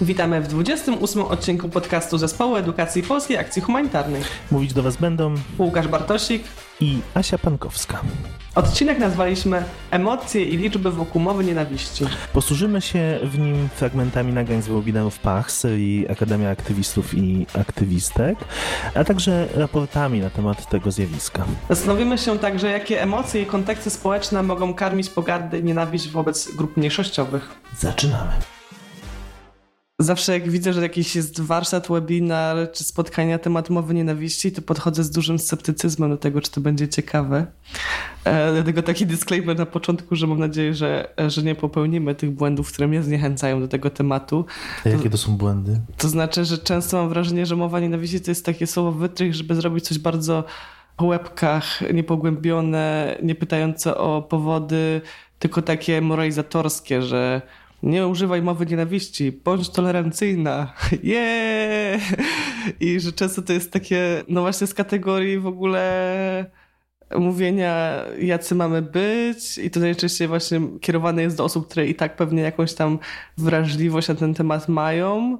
Witamy w 28 odcinku podcastu Zespołu Edukacji Polskiej Akcji Humanitarnej. Mówić do Was będą Łukasz Bartosik i Asia Pankowska. Odcinek nazwaliśmy Emocje i liczby wokół mowy nienawiści. Posłużymy się w nim fragmentami nagrań z webinarów PACH serii Akademia Aktywistów i Aktywistek, a także raportami na temat tego zjawiska. Zastanowimy się także, jakie emocje i konteksty społeczne mogą karmić pogardę i nienawiść wobec grup mniejszościowych. Zaczynamy. Zawsze jak widzę, że jakiś jest warsztat, webinar czy spotkanie na temat mowy nienawiści, to podchodzę z dużym sceptycyzmem do tego, czy to będzie ciekawe. E, dlatego taki disclaimer na początku, że mam nadzieję, że, że nie popełnimy tych błędów, które mnie zniechęcają do tego tematu. A jakie to są błędy? To znaczy, że często mam wrażenie, że mowa nienawiści to jest takie słowo wytrych, żeby zrobić coś bardzo po łebkach, niepogłębione, nie pytające o powody, tylko takie moralizatorskie, że nie używaj mowy nienawiści, bądź tolerancyjna, yeah! I że często to jest takie, no właśnie z kategorii w ogóle mówienia, jacy mamy być i to najczęściej właśnie kierowane jest do osób, które i tak pewnie jakąś tam wrażliwość na ten temat mają.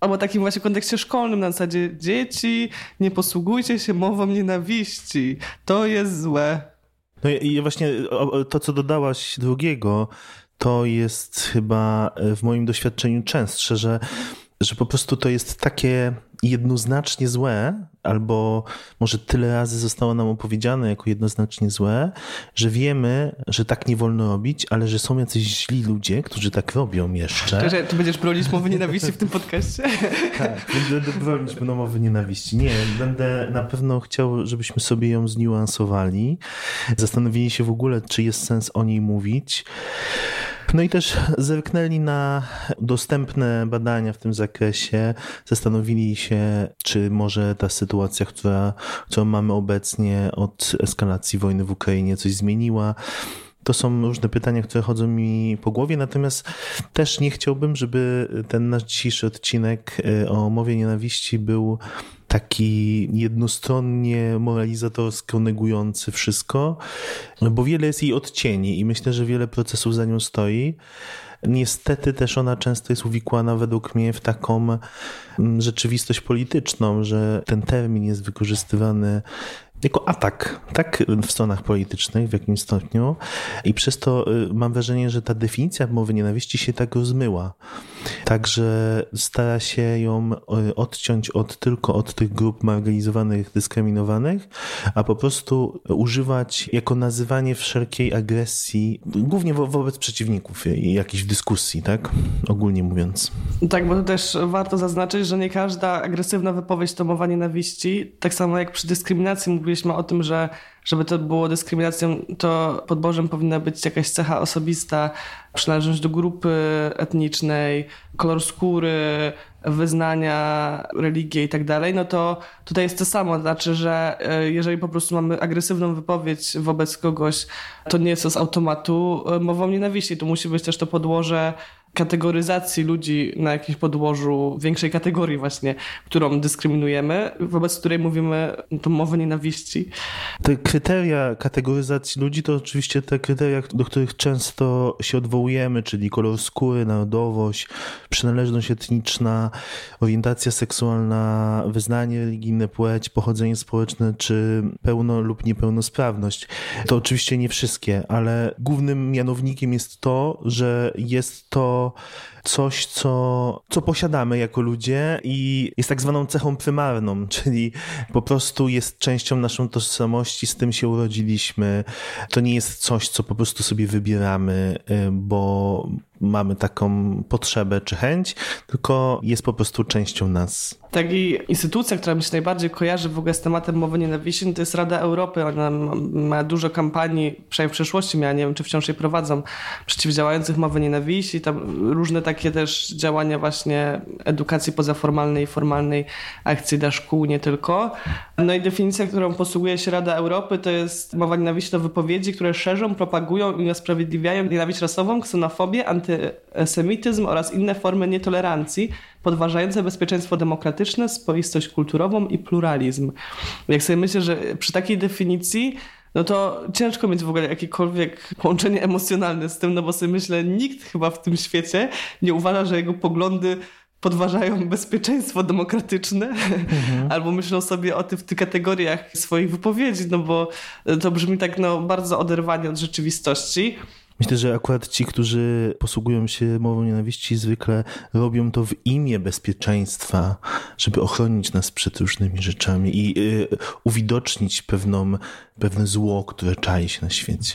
Albo takim właśnie kontekście szkolnym, na zasadzie dzieci, nie posługujcie się mową nienawiści, to jest złe. No i właśnie to, co dodałaś drugiego, to jest chyba e, w moim doświadczeniu częstsze, że, że po prostu to jest takie jednoznacznie złe, albo może tyle razy zostało nam opowiedziane jako jednoznacznie złe, że wiemy, że tak nie wolno robić, ale że są jacyś źli ludzie, którzy tak robią jeszcze. Czy ty będziesz bronić mowy nienawiści w tym podcaście? tak, będę bronić mowy nienawiści. Nie, będę na pewno chciał, żebyśmy sobie ją zniuansowali, zastanowili się w ogóle, czy jest sens o niej mówić. No i też zerknęli na dostępne badania w tym zakresie, zastanowili się, czy może ta sytuacja, która, którą mamy obecnie od eskalacji wojny w Ukrainie, coś zmieniła. To są różne pytania, które chodzą mi po głowie, natomiast też nie chciałbym, żeby ten nasz dzisiejszy odcinek y, o mowie nienawiści był taki jednostronnie moralizatorsko negujący wszystko, bo wiele jest jej odcieni i myślę, że wiele procesów za nią stoi. Niestety też ona często jest uwikłana według mnie w taką mm, rzeczywistość polityczną, że ten termin jest wykorzystywany jako atak, tak w stronach politycznych w jakimś stopniu i przez to y, mam wrażenie, że ta definicja mowy nienawiści się tak rozmyła. Także stara się ją y, odciąć od, tylko od tych grup marginalizowanych, dyskryminowanych, a po prostu używać jako nazywanie wszelkiej agresji, głównie wo wobec przeciwników jakiejś dyskusji, tak? Ogólnie mówiąc. Tak, bo to też warto zaznaczyć, że nie każda agresywna wypowiedź to mowa nienawiści. Tak samo jak przy dyskryminacji mówiliśmy o tym, że żeby to było dyskryminacją, to podbożem powinna być jakaś cecha osobista, przynależność do grupy etnicznej, kolor skóry, wyznania, religie i tak dalej, no to tutaj jest to samo. Znaczy, że e, jeżeli po prostu mamy agresywną wypowiedź wobec kogoś, to nie jest to z automatu e, mową nienawiści. Tu musi być też to podłoże kategoryzacji ludzi na jakimś podłożu większej kategorii właśnie, którą dyskryminujemy, wobec której mówimy tą mowę nienawiści. Te kryteria kategoryzacji ludzi to oczywiście te kryteria, do których często się odwołujemy, czyli kolor skóry, narodowość, przynależność etniczna, orientacja seksualna, wyznanie religijne, płeć, pochodzenie społeczne, czy pełno lub niepełnosprawność. To oczywiście nie wszystkie, ale głównym mianownikiem jest to, że jest to coś, co, co posiadamy jako ludzie i jest tak zwaną cechą prymarną, czyli po prostu jest częścią naszą tożsamości, z tym się urodziliśmy. To nie jest coś, co po prostu sobie wybieramy, y, bo mamy taką potrzebę czy chęć, tylko jest po prostu częścią nas. Tak i instytucja, która mi się najbardziej kojarzy w ogóle z tematem mowy nienawiści, no to jest Rada Europy. Ona ma dużo kampanii, przynajmniej w przeszłości miała, nie wiem czy wciąż je prowadzą, przeciwdziałających mowy nienawiści, tam różne takie też działania właśnie edukacji pozaformalnej i formalnej, akcji dla szkół, nie tylko. No i definicja, którą posługuje się Rada Europy, to jest mowa nienawiści to wypowiedzi, które szerzą, propagują i usprawiedliwiają nienawiść rasową, ksenofobię, antysemityzm oraz inne formy nietolerancji, podważające bezpieczeństwo demokratyczne, spoistość kulturową i pluralizm. Jak sobie myślę, że przy takiej definicji no to ciężko mieć w ogóle jakiekolwiek połączenie emocjonalne z tym, no bo sobie myślę, nikt chyba w tym świecie nie uważa, że jego poglądy podważają bezpieczeństwo demokratyczne, mhm. albo myślą sobie o tym w tych kategoriach swoich wypowiedzi, no bo to brzmi tak no, bardzo oderwanie od rzeczywistości. Myślę, że akurat ci, którzy posługują się mową nienawiści, zwykle robią to w imię bezpieczeństwa, żeby ochronić nas przed różnymi rzeczami i y, uwidocznić pewną, pewne zło, które czai się na świecie.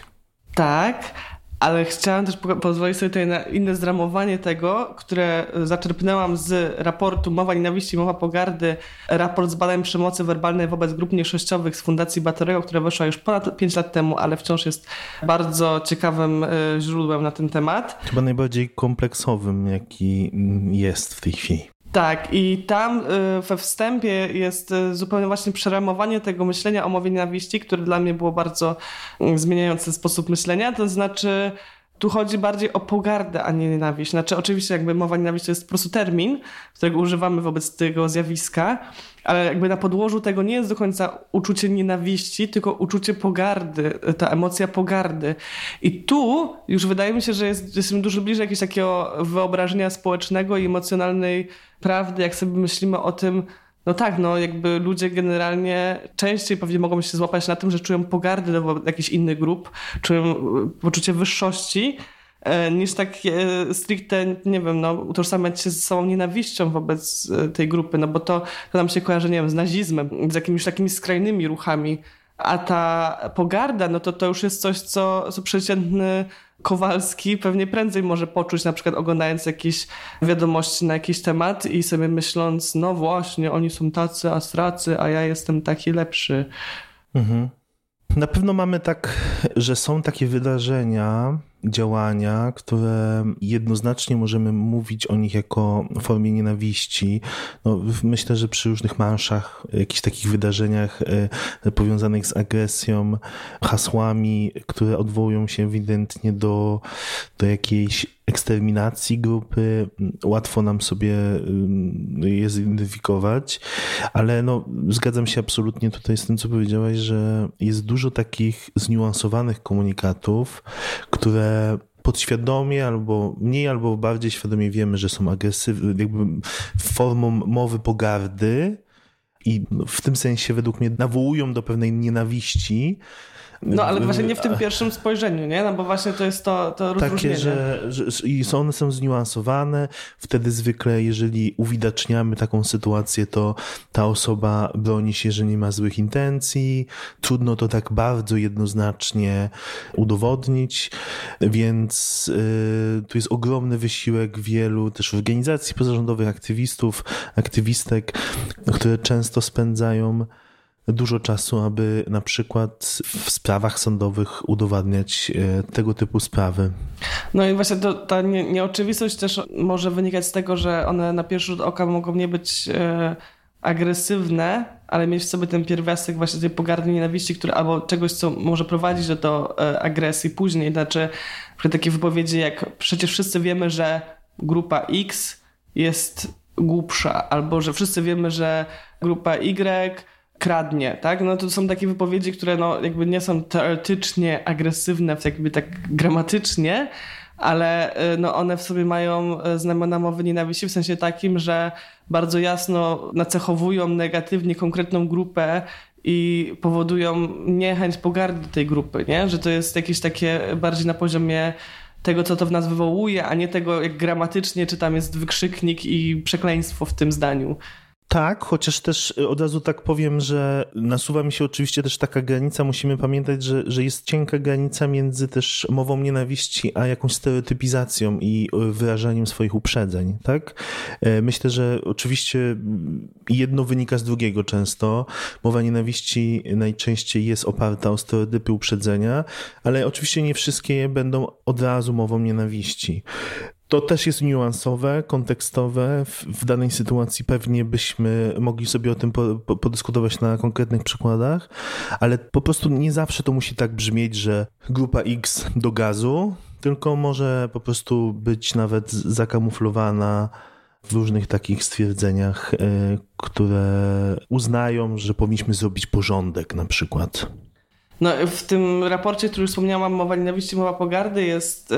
Tak, ale chciałam też pozwolić sobie tutaj na inne zramowanie tego, które zaczerpnęłam z raportu Mowa Nienawiści, Mowa Pogardy, raport z badań przemocy werbalnej wobec grup mniejszościowych z Fundacji Batorego, która wyszła już ponad 5 lat temu, ale wciąż jest bardzo ciekawym e, źródłem na ten temat. Chyba najbardziej kompleksowym, jaki jest w tej chwili. Tak, i tam y, we wstępie jest y, zupełnie właśnie przeramowanie tego myślenia o mowie nienawiści, które dla mnie było bardzo y, zmieniające sposób myślenia. To znaczy, tu chodzi bardziej o pogardę, a nie nienawiść. Znaczy, oczywiście, jakby mowa nienawiści to jest po prostu termin, którego używamy wobec tego zjawiska, ale jakby na podłożu tego nie jest do końca uczucie nienawiści, tylko uczucie pogardy, ta emocja pogardy. I tu już wydaje mi się, że jest, jesteśmy dużo bliżej jakiegoś takiego wyobrażenia społecznego i emocjonalnej prawdy, jak sobie myślimy o tym, no tak, no jakby ludzie generalnie częściej pewnie mogą się złapać na tym, że czują pogardę do jakichś innych grup, czują e, poczucie wyższości, e, niż tak stricte, nie wiem, no, utożsamiać się z całą nienawiścią wobec tej grupy, no bo to, to nam się kojarzy, nie wiem, z nazizmem, z jakimiś takimi skrajnymi ruchami, a ta pogarda, no to to już jest coś, co, co przeciętny Kowalski pewnie prędzej może poczuć, na przykład oglądając jakieś wiadomości na jakiś temat i sobie myśląc, no właśnie, oni są tacy astracy, a ja jestem taki lepszy. Mhm. Na pewno mamy tak, że są takie wydarzenia, działania, które jednoznacznie możemy mówić o nich jako formie nienawiści. No, myślę, że przy różnych marszach, jakichś takich wydarzeniach e, powiązanych z agresją, hasłami, które odwołują się ewidentnie do, do jakiejś eksterminacji grupy, łatwo nam sobie y, je zidentyfikować, ale no, zgadzam się absolutnie tutaj z tym, co powiedziałaś, że jest dużo takich zniuansowanych komunikatów, które podświadomie albo mniej albo bardziej świadomie wiemy, że są agresywne, jakby formą mowy pogardy i w tym sensie według mnie nawołują do pewnej nienawiści, no ale właśnie nie w tym pierwszym spojrzeniu, nie? No bo właśnie to jest to, to Takie, że, że i one są zniuansowane. Wtedy zwykle, jeżeli uwidaczniamy taką sytuację, to ta osoba broni się, że nie ma złych intencji. Trudno to tak bardzo jednoznacznie udowodnić, więc yy, tu jest ogromny wysiłek wielu też organizacji pozarządowych, aktywistów, aktywistek, które często spędzają dużo czasu, aby na przykład w sprawach sądowych udowadniać e, tego typu sprawy. No i właśnie to, ta nie, nieoczywistość też może wynikać z tego, że one na pierwszy rzut oka mogą nie być e, agresywne, ale mieć w sobie ten pierwiastek właśnie tej pogardy nienawiści, który albo czegoś, co może prowadzić do, do e, agresji później. Znaczy, takie wypowiedzi jak przecież wszyscy wiemy, że grupa X jest głupsza, albo że wszyscy wiemy, że grupa Y kradnie, tak? No to są takie wypowiedzi, które no jakby nie są teoretycznie agresywne, jakby tak gramatycznie, ale y, no one w sobie mają y, znamiona mowy nienawiści w sensie takim, że bardzo jasno nacechowują negatywnie konkretną grupę i powodują niechęć, pogardy do tej grupy, nie? Że to jest jakieś takie bardziej na poziomie tego, co to w nas wywołuje, a nie tego, jak gramatycznie, czy tam jest wykrzyknik i przekleństwo w tym zdaniu. Tak, chociaż też y, od razu tak powiem, że nasuwa mi się oczywiście też taka granica. Musimy pamiętać, że, że jest cienka granica między też mową nienawiści, a jakąś stereotypizacją i y, wyrażaniem swoich uprzedzeń, tak? E, myślę, że oczywiście mm, jedno wynika z drugiego często. Mowa nienawiści najczęściej jest oparta o stereotypy uprzedzenia, ale oczywiście nie wszystkie będą od razu mową nienawiści. To też jest niuansowe, kontekstowe. W, w, danej sytuacji pewnie byśmy mogli sobie o tym po, po, podyskutować na konkretnych przykładach, ale po prostu nie zawsze to musi tak brzmieć, że grupa X do gazu, tylko może po prostu być nawet zakamuflowana w różnych takich stwierdzeniach, e, które uznają, że powinniśmy zrobić porządek na przykład. No, w tym raporcie, który już wspomniałam, Mowa Nienawiści, Mowa Pogardy, jest e,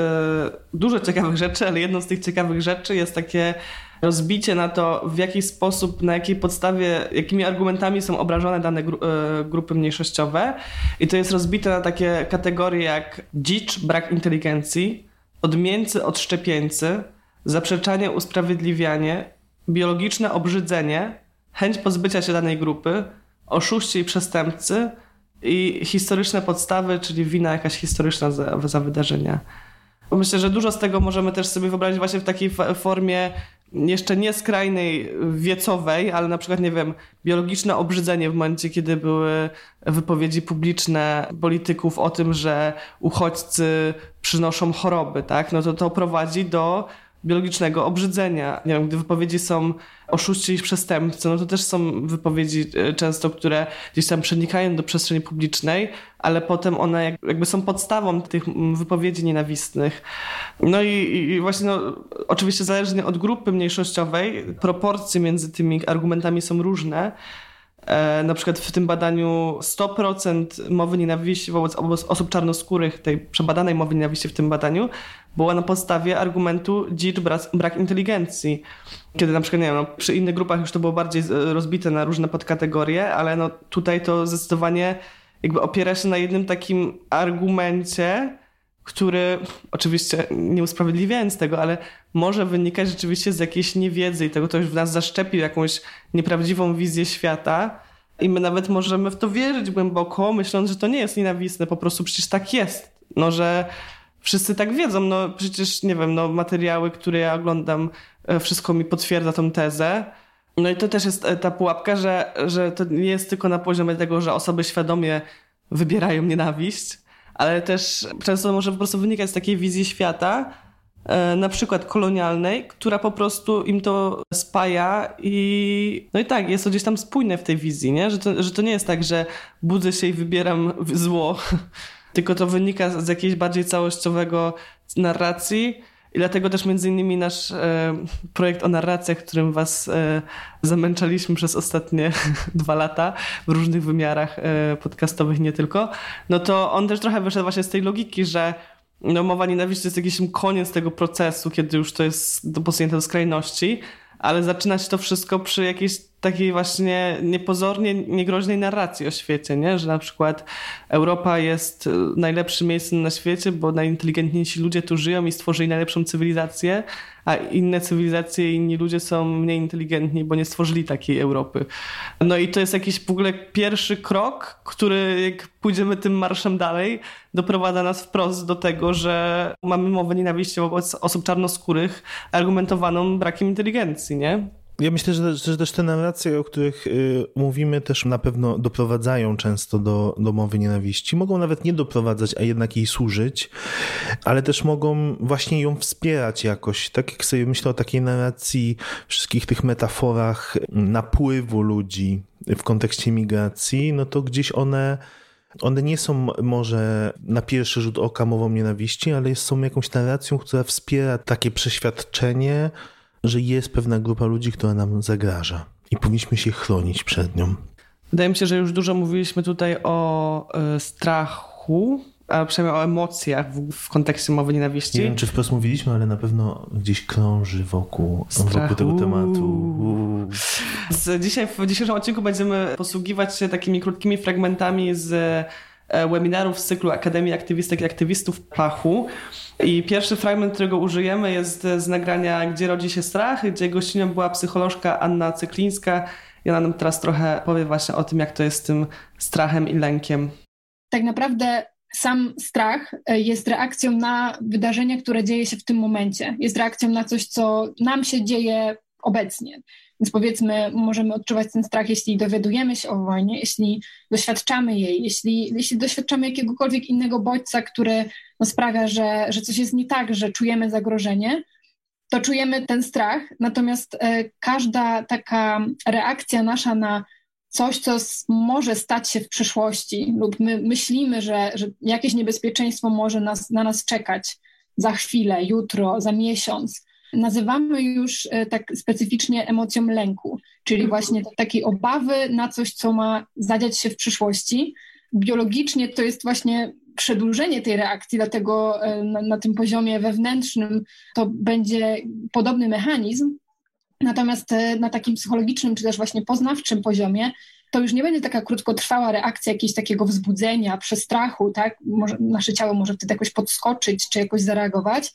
dużo ciekawych rzeczy, ale jedną z tych ciekawych rzeczy jest takie rozbicie na to, w jaki sposób, na jakiej podstawie, jakimi argumentami są obrażone dane gru, e, grupy mniejszościowe. I to jest rozbite na takie kategorie jak dzicz, brak inteligencji, odmieńcy, odszczepieńcy, zaprzeczanie, usprawiedliwianie, biologiczne obrzydzenie, chęć pozbycia się danej grupy, oszuści i przestępcy i historyczne podstawy, czyli wina jakaś historyczna za, za wydarzenia. Myślę, że dużo z tego możemy też sobie wyobrazić właśnie w takiej formie jeszcze nie skrajnej wiecowej, ale na przykład, nie wiem, biologiczne obrzydzenie w momencie, kiedy były wypowiedzi publiczne polityków o tym, że uchodźcy przynoszą choroby, tak? No to to prowadzi do biologicznego obrzydzenia. Nie wiem, gdy wypowiedzi są oszuści i przestępcy, no to też są wypowiedzi e, często, które gdzieś tam przenikają do przestrzeni publicznej, ale potem one jakby są podstawą tych wypowiedzi nienawistnych. No i, i właśnie, no, oczywiście zależnie od grupy mniejszościowej, proporcje między tymi argumentami są różne. E, na przykład w tym badaniu 100% mowy nienawiści wobec osób czarnoskórych, tej przebadanej mowy nienawiści w tym badaniu, była na podstawie argumentu dzicz, brak inteligencji. Kiedy na przykład, nie wiem, no, przy innych grupach już to było bardziej rozbite na różne podkategorie, ale no tutaj to zdecydowanie jakby opiera się na jednym takim argumencie, który oczywiście nie usprawiedliwiając tego, ale może wynikać rzeczywiście z jakiejś niewiedzy i tego ktoś w nas zaszczepił jakąś nieprawdziwą wizję świata i my nawet możemy w to wierzyć głęboko, myśląc, że to nie jest nienawistne, po prostu przecież tak jest. No, że wszyscy tak wiedzą, no przecież, nie wiem, no materiały, które ja oglądam, e, wszystko mi potwierdza tą tezę. No i to też jest e, ta pułapka, że, że to nie jest tylko na poziomie tego, że osoby świadomie wybierają nienawiść, ale też często może po prostu wynikać z takiej wizji świata, e, na przykład kolonialnej, która po prostu im to spaja i no i tak, jest to gdzieś tam spójne w tej wizji, nie? Że, to, że to nie jest tak, że budzę się i wybieram zło, tylko to wynika z jakiegoś bardziej całościowego narracji, i dlatego też między innymi nasz e, projekt o narracjach, którym was e, zamęczaliśmy przez ostatnie dwa lata w różnych wymiarach e, podcastowych, nie tylko, no to on też trochę wyszedł właśnie z tej logiki, że no, mowa nienawiści jest jakiś koniec tego procesu, kiedy już to jest posunięte do skrajności, ale zaczynać to wszystko przy jakiejś takiej właśnie niepozornie niegroźnej narracji o świecie, nie? że na przykład Europa jest najlepszym miejscem na świecie, bo najinteligentniejsi ludzie tu żyją i stworzyli najlepszą cywilizację, a inne cywilizacje i inni ludzie są mniej inteligentni, bo nie stworzyli takiej Europy. No i to jest jakiś w ogóle pierwszy krok, który jak pójdziemy tym marszem dalej, doprowadza nas wprost do tego, że mamy mowę nienawiści wobec osób czarnoskórych argumentowaną brakiem inteligencji, nie? Ja myślę, że, że też te narracje, o których y, mówimy, też na pewno doprowadzają często do, do mowy nienawiści. Mogą nawet nie doprowadzać, a jednak jej służyć, ale też mogą właśnie ją wspierać jakoś. Tak jak sobie myślę o takiej narracji, wszystkich tych metaforach napływu ludzi w kontekście migracji, no to gdzieś one one nie są może na pierwszy rzut oka mową nienawiści, ale są jakąś narracją, która wspiera takie przeświadczenie, że jest pewna grupa ludzi, która nam zagraża i powinniśmy się chronić przed nią. Wydaje mi się, że już dużo mówiliśmy tutaj o y, strachu, a przynajmniej o emocjach w, w, kontekście mowy nienawiści. Nie wiem, czy wprost mówiliśmy, ale na pewno gdzieś krąży wokół, wokół tego tematu. Z dzisiaj, w dzisiejszym odcinku będziemy posługiwać się takimi krótkimi fragmentami z e, webinarów z cyklu Akademii Aktywistek i Aktywistów Pachu. I pierwszy fragment, którego użyjemy jest z nagrania Gdzie rodzi się strach, gdzie gościnią była psycholożka Anna Cyklińska i ona nam teraz trochę powie właśnie o tym, jak to jest z tym strachem i lękiem. Tak naprawdę sam strach e, jest reakcją na wydarzenia, które dzieje się w tym momencie. Jest reakcją na coś, co nam się dzieje obecnie. Więc powiedzmy, możemy odczuwać ten strach, jeśli dowiadujemy się o wojnie, jeśli doświadczamy jej, jeśli, jeśli doświadczamy jakiegokolwiek innego bodźca, który no, sprawia, że, że coś jest nie tak, że czujemy zagrożenie, to czujemy ten strach. Natomiast e, każda taka reakcja nasza na coś, co może stać się w przyszłości, lub my myślimy, że, że jakieś niebezpieczeństwo może nas, na nas czekać za chwilę, jutro, za miesiąc, nazywamy już e, tak specyficznie emocją lęku, czyli właśnie takiej obawy na coś, co ma zadziać się w przyszłości. biologicznie to jest właśnie przedłużenie tej reakcji, dlatego e, na, na tym poziomie wewnętrznym to będzie podobny mechanizm. Natomiast e, na takim psychologicznym, czy też właśnie poznawczym poziomie, to już nie będzie taka krótkotrwała reakcja jakiegoś takiego wzbudzenia, przestrachu, tak? Może, nasze ciało może wtedy jakoś podskoczyć, czy jakoś zareagować.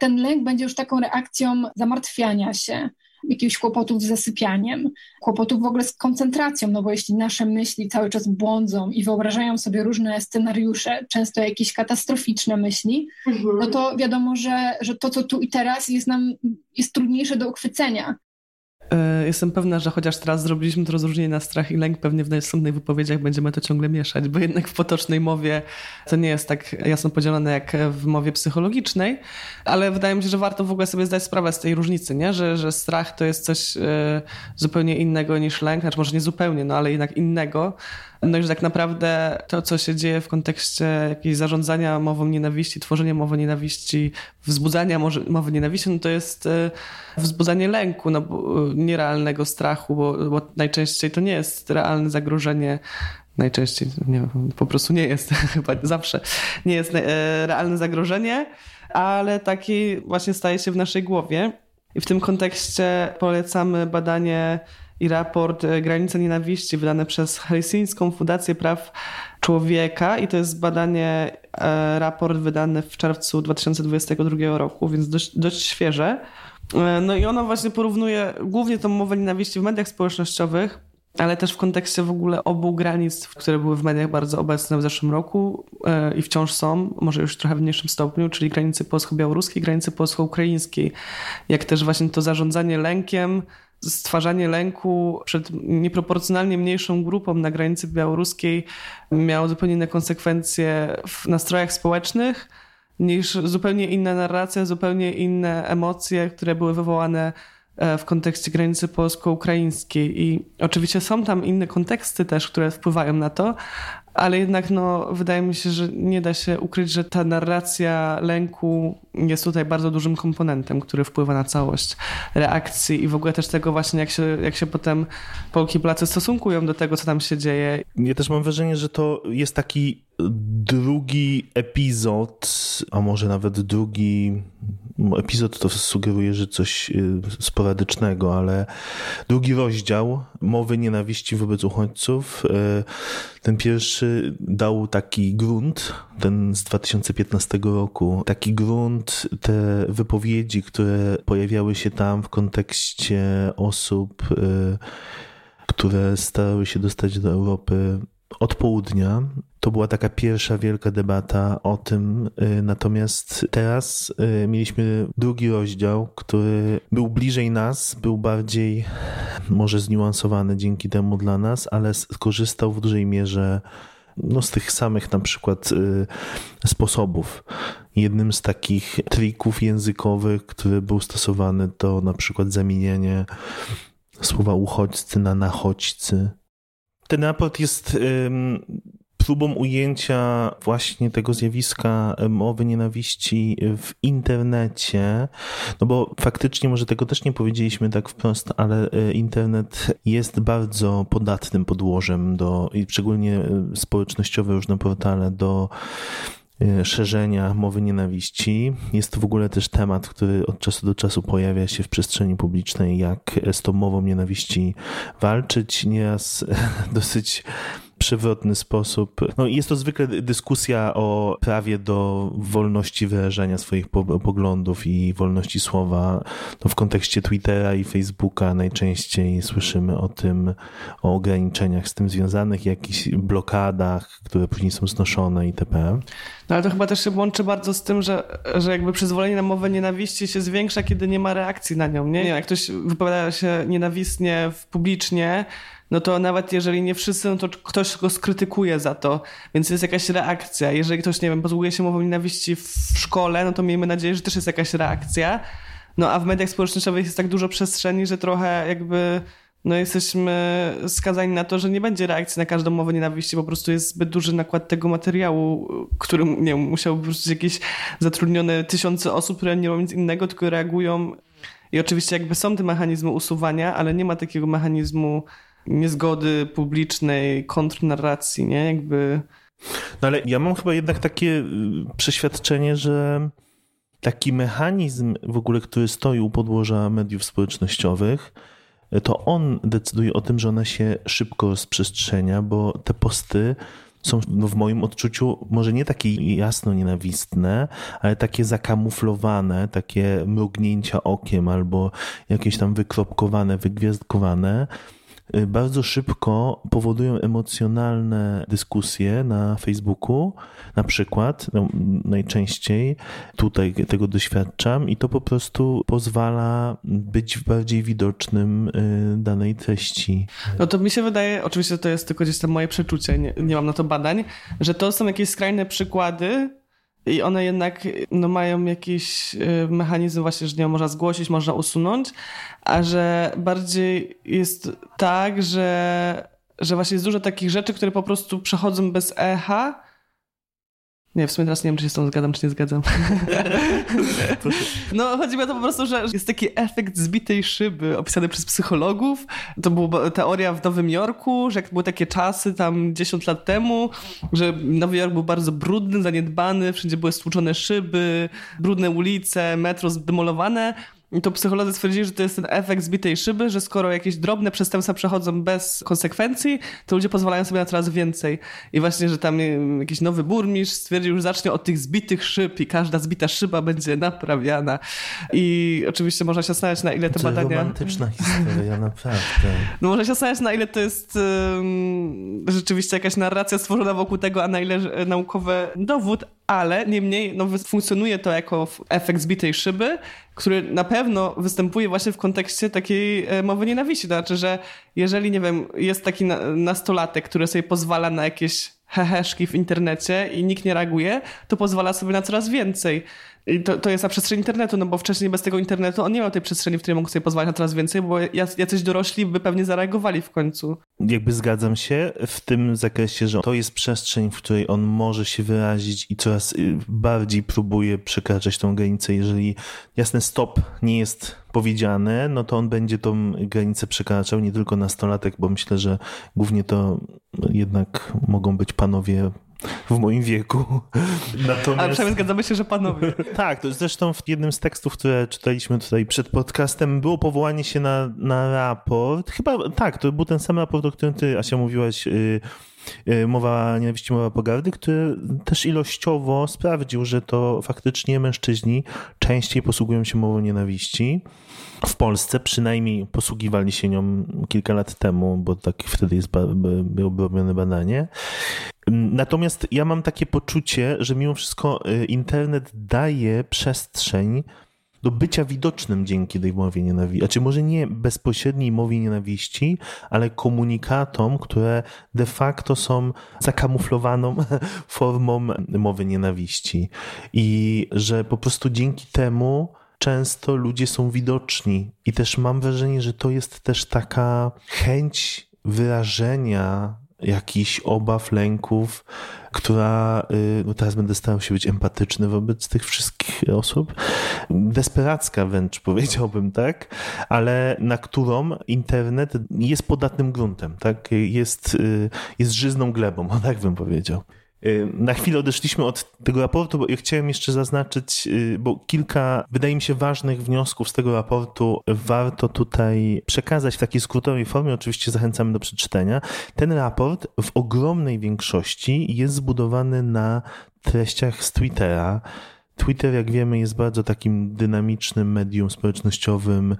Ten lęk będzie już taką reakcją zamartwiania się, jakichś kłopotów z zasypianiem, kłopotów w ogóle z koncentracją, no bo jeśli nasze myśli cały czas błądzą i wyobrażają sobie różne scenariusze, często jakieś katastroficzne myśli, mhm. no to wiadomo, że, że to, co tu i teraz jest nam jest trudniejsze do uchwycenia. E, jestem pewna, że chociaż teraz zrobiliśmy to rozróżnienie na strach i lęk, pewnie w następnych wypowiedziach będziemy to ciągle mieszać, bo jednak w potocznej mowie to nie jest tak jasno podzielone jak w mowie psychologicznej, ale wydaje mi się, że warto w ogóle sobie zdać sprawę z tej różnicy, nie? Że, że strach to jest coś e, zupełnie innego niż lęk, znaczy może nie zupełnie, no ale jednak innego. No i że tak naprawdę to, co się dzieje w kontekście jakiegoś zarządzania mową nienawiści, tworzenia mowy nienawiści, wzbudzania mowy nienawiści, no to jest e, wzbudzanie lęku, no, nierealnego strachu, bo, bo najczęściej to nie jest realne zagrożenie najczęściej, nie po prostu nie jest, chyba zawsze nie jest e, realne zagrożenie, ale taki właśnie staje się w naszej głowie. I w tym kontekście polecamy badanie i raport e, Granice Nienawiści wydane przez Helsińską Fundację Praw Człowieka i to jest badanie, e, raport wydany w czerwcu 2022 roku, więc dość, dość świeże. E, no i ono właśnie porównuje głównie tą mowę nienawiści w mediach społecznościowych, ale też w kontekście w ogóle obu granic, które były w mediach bardzo obecne w zeszłym roku i wciąż są, może już trochę w mniejszym stopniu, czyli granicy polsko-białoruskiej, granicy polsko-ukraińskiej. Jak też właśnie to zarządzanie lękiem, stwarzanie lęku przed nieproporcjonalnie mniejszą grupą na granicy białoruskiej miało zupełnie inne konsekwencje w nastrojach społecznych niż zupełnie inna narracja, zupełnie inne emocje, które były wywołane e, w kontekście granicy polsko-ukraińskiej. I oczywiście są tam inne konteksty też, które wpływają na to, ale jednak no, wydaje mi się, że nie da się ukryć, że ta narracja lęku jest tutaj bardzo dużym komponentem, który wpływa na całość reakcji i w ogóle też tego właśnie, jak się, jak się potem Polki i Polacy stosunkują do tego, co tam się dzieje. Ja też mam wrażenie, że to jest taki drugi epizod, a może nawet drugi epizod to sugeruje, że coś y, sporadycznego, ale drugi rozdział mowy nienawiści wobec uchodźców. Y, ten pierwszy dał taki grunt, ten z 2015 roku, taki grunt, te wypowiedzi, które pojawiały się tam w kontekście osób, y, które starały się dostać do Europy od południa. To była taka pierwsza wielka debata o tym. Y, natomiast teraz y, mieliśmy drugi rozdział, który był bliżej nas, był bardziej może zniuansowany dzięki temu dla nas, ale skorzystał w dużej mierze no, z tych samych na przykład y, sposobów. Jednym z takich trików językowych, który był stosowany, to na przykład zamienianie słowa uchodźcy na nachodźcy ten raport jest próbą ujęcia właśnie tego zjawiska mowy nienawiści w internecie, no bo faktycznie może tego też nie powiedzieliśmy tak wprost, ale e, internet jest bardzo podatnym podłożem do, i szczególnie e, społecznościowe różne portale do e, szerzenia mowy nienawiści. Jest to w ogóle też temat, który od czasu do czasu pojawia się w przestrzeni publicznej, jak z tą mową nienawiści walczyć. Nieraz dosyć przewrotny sposób. No, jest to zwykle dyskusja o prawie do wolności wyrażania swoich poglądów i wolności słowa. No, w kontekście Twittera i Facebooka najczęściej słyszymy o tym, o ograniczeniach z tym związanych, jakichś blokadach, które później są znoszone itp. No ale to chyba też się łączy bardzo z tym, że, że jakby przyzwolenie na mowę nienawiści się zwiększa, kiedy nie ma reakcji na nią. Nie? Jak ktoś wypowiada się nienawistnie publicznie, no to nawet jeżeli nie wszyscy, no to ktoś go skrytykuje za to, więc jest jakaś reakcja. Jeżeli ktoś, nie wiem, posługuje się mową nienawiści w szkole, no to miejmy nadzieję, że też jest jakaś reakcja. No a w mediach społecznościowych jest tak dużo przestrzeni, że trochę jakby no jesteśmy skazani na to, że nie będzie reakcji na każdą mowę nienawiści, po prostu jest zbyt duży nakład tego materiału, którym nie wiem, musiałby być jakieś zatrudnione tysiące osób, które nie robią nic innego, tylko reagują. I oczywiście jakby są te mechanizmy usuwania, ale nie ma takiego mechanizmu niezgody publicznej, kontrnarracji, nie? Jakby... No ale ja mam chyba jednak takie y, przeświadczenie, że taki mechanizm w ogóle, który stoi u podłoża mediów społecznościowych, to on decyduje o tym, że ona się szybko rozprzestrzenia, bo te posty są no, w moim odczuciu może nie takie jasno nienawistne, ale takie zakamuflowane, takie mrugnięcia okiem albo jakieś tam wykropkowane, wygwiazdkowane Y, bardzo szybko powodują emocjonalne dyskusje na Facebooku, na przykład, no, najczęściej tutaj tego doświadczam i to po prostu pozwala być bardziej widocznym y, danej treści. No to mi się wydaje, oczywiście to jest tylko gdzieś tam moje przeczucie, nie, nie mam na to badań, że to są jakieś skrajne przykłady, i one jednak no, mają jakiś y, mechanizm właśnie, że nie można zgłosić, można usunąć, a że bardziej jest tak, że, że właśnie jest dużo takich rzeczy, które po prostu przechodzą bez echa, nie, w sumie teraz nie wiem, czy się z tą zgadzam, czy nie zgadzam. no, chodzi mi o to po prostu, że jest taki efekt zbitej szyby opisany przez psychologów. To była teoria w Nowym Jorku, że jak były takie czasy tam 10 lat temu, że Nowy Jork był bardzo brudny, zaniedbany, wszędzie były stłuczone szyby, brudne ulice, metro zdemolowane i to psycholodzy stwierdzili, że to jest ten efekt zbitej szyby, że skoro jakieś drobne przestępstwa przechodzą bez konsekwencji, to ludzie pozwalają sobie na coraz więcej. I właśnie, że tam jakiś nowy burmistrz stwierdził, że zacznie od tych zbitych szyb i każda zbita szyba będzie naprawiana. I oczywiście można się zastanawiać, na ile te to badania... romantyczna historia, naprawdę. No można się zastanawiać, na ile to jest um, rzeczywiście jakaś narracja stworzona wokół tego, a na ile naukowy dowód, ale niemniej no, funkcjonuje to jako efekt zbitej szyby, który na pewno występuje właśnie w kontekście takiej e, mowy nienawiści. To znaczy, że jeżeli, nie wiem, jest taki nastolatek, który sobie pozwala na jakieś heheszki w internecie i nikt nie reaguje, to pozwala sobie na coraz więcej. To, to jest na przestrzeni internetu, no bo wcześniej bez tego internetu on nie miał tej przestrzeni, w której mógł sobie pozwalać na coraz więcej, bo jacyś dorośli by pewnie zareagowali w końcu. Jakby zgadzam się w tym zakresie, że to jest przestrzeń, w której on może się wyrazić i coraz y, bardziej próbuje przekraczać tą granicę. Jeżeli jasne stop nie jest powiedziane, no to on będzie tą granicę przekraczał, nie tylko nastolatek, bo myślę, że głównie to jednak mogą być panowie w moim wieku. Natomiast... Ale przynajmniej zgadzamy się, że panowie. tak, to zresztą w jednym z tekstów, które czytaliśmy tutaj przed podcastem, było powołanie się na, na raport. Chyba tak, to był ten sam raport, o którym ty, Asia, mówiłaś. Yy, mowa nienawiści, mowa pogardy, który też ilościowo sprawdził, że to faktycznie mężczyźni częściej posługują się mową nienawiści. W Polsce przynajmniej posługiwali się nią kilka lat temu, bo tak wtedy jest, było robione badanie. Natomiast ja mam takie poczucie, że mimo wszystko y, internet daje przestrzeń do bycia widocznym dzięki tej mowie nienawiści. Znaczy może nie bezpośredniej mowie nienawiści, ale komunikatom, które de facto są zakamuflowaną formą mowy nienawiści. I że po prostu dzięki temu często ludzie są widoczni. I też mam wrażenie, że to jest też taka chęć wyrażenia jakichś obaw, lęków, która, y, no teraz będę starał się być empatyczny wobec tych wszystkich osób, desperacka wręcz powiedziałbym, tak, ale na którą internet jest podatnym gruntem, tak, jest, y, jest żyzną glebą, tak bym powiedział. Y, na chwilę odeszliśmy od tego raportu, bo ja chciałem jeszcze zaznaczyć, y, bo kilka, wydaje mi się, ważnych wniosków z tego raportu warto tutaj przekazać w takiej skrótowej formie. Oczywiście zachęcamy do przeczytania. Ten raport w ogromnej większości jest zbudowany na treściach z Twittera. Twitter, jak wiemy, jest bardzo takim dynamicznym medium społecznościowym,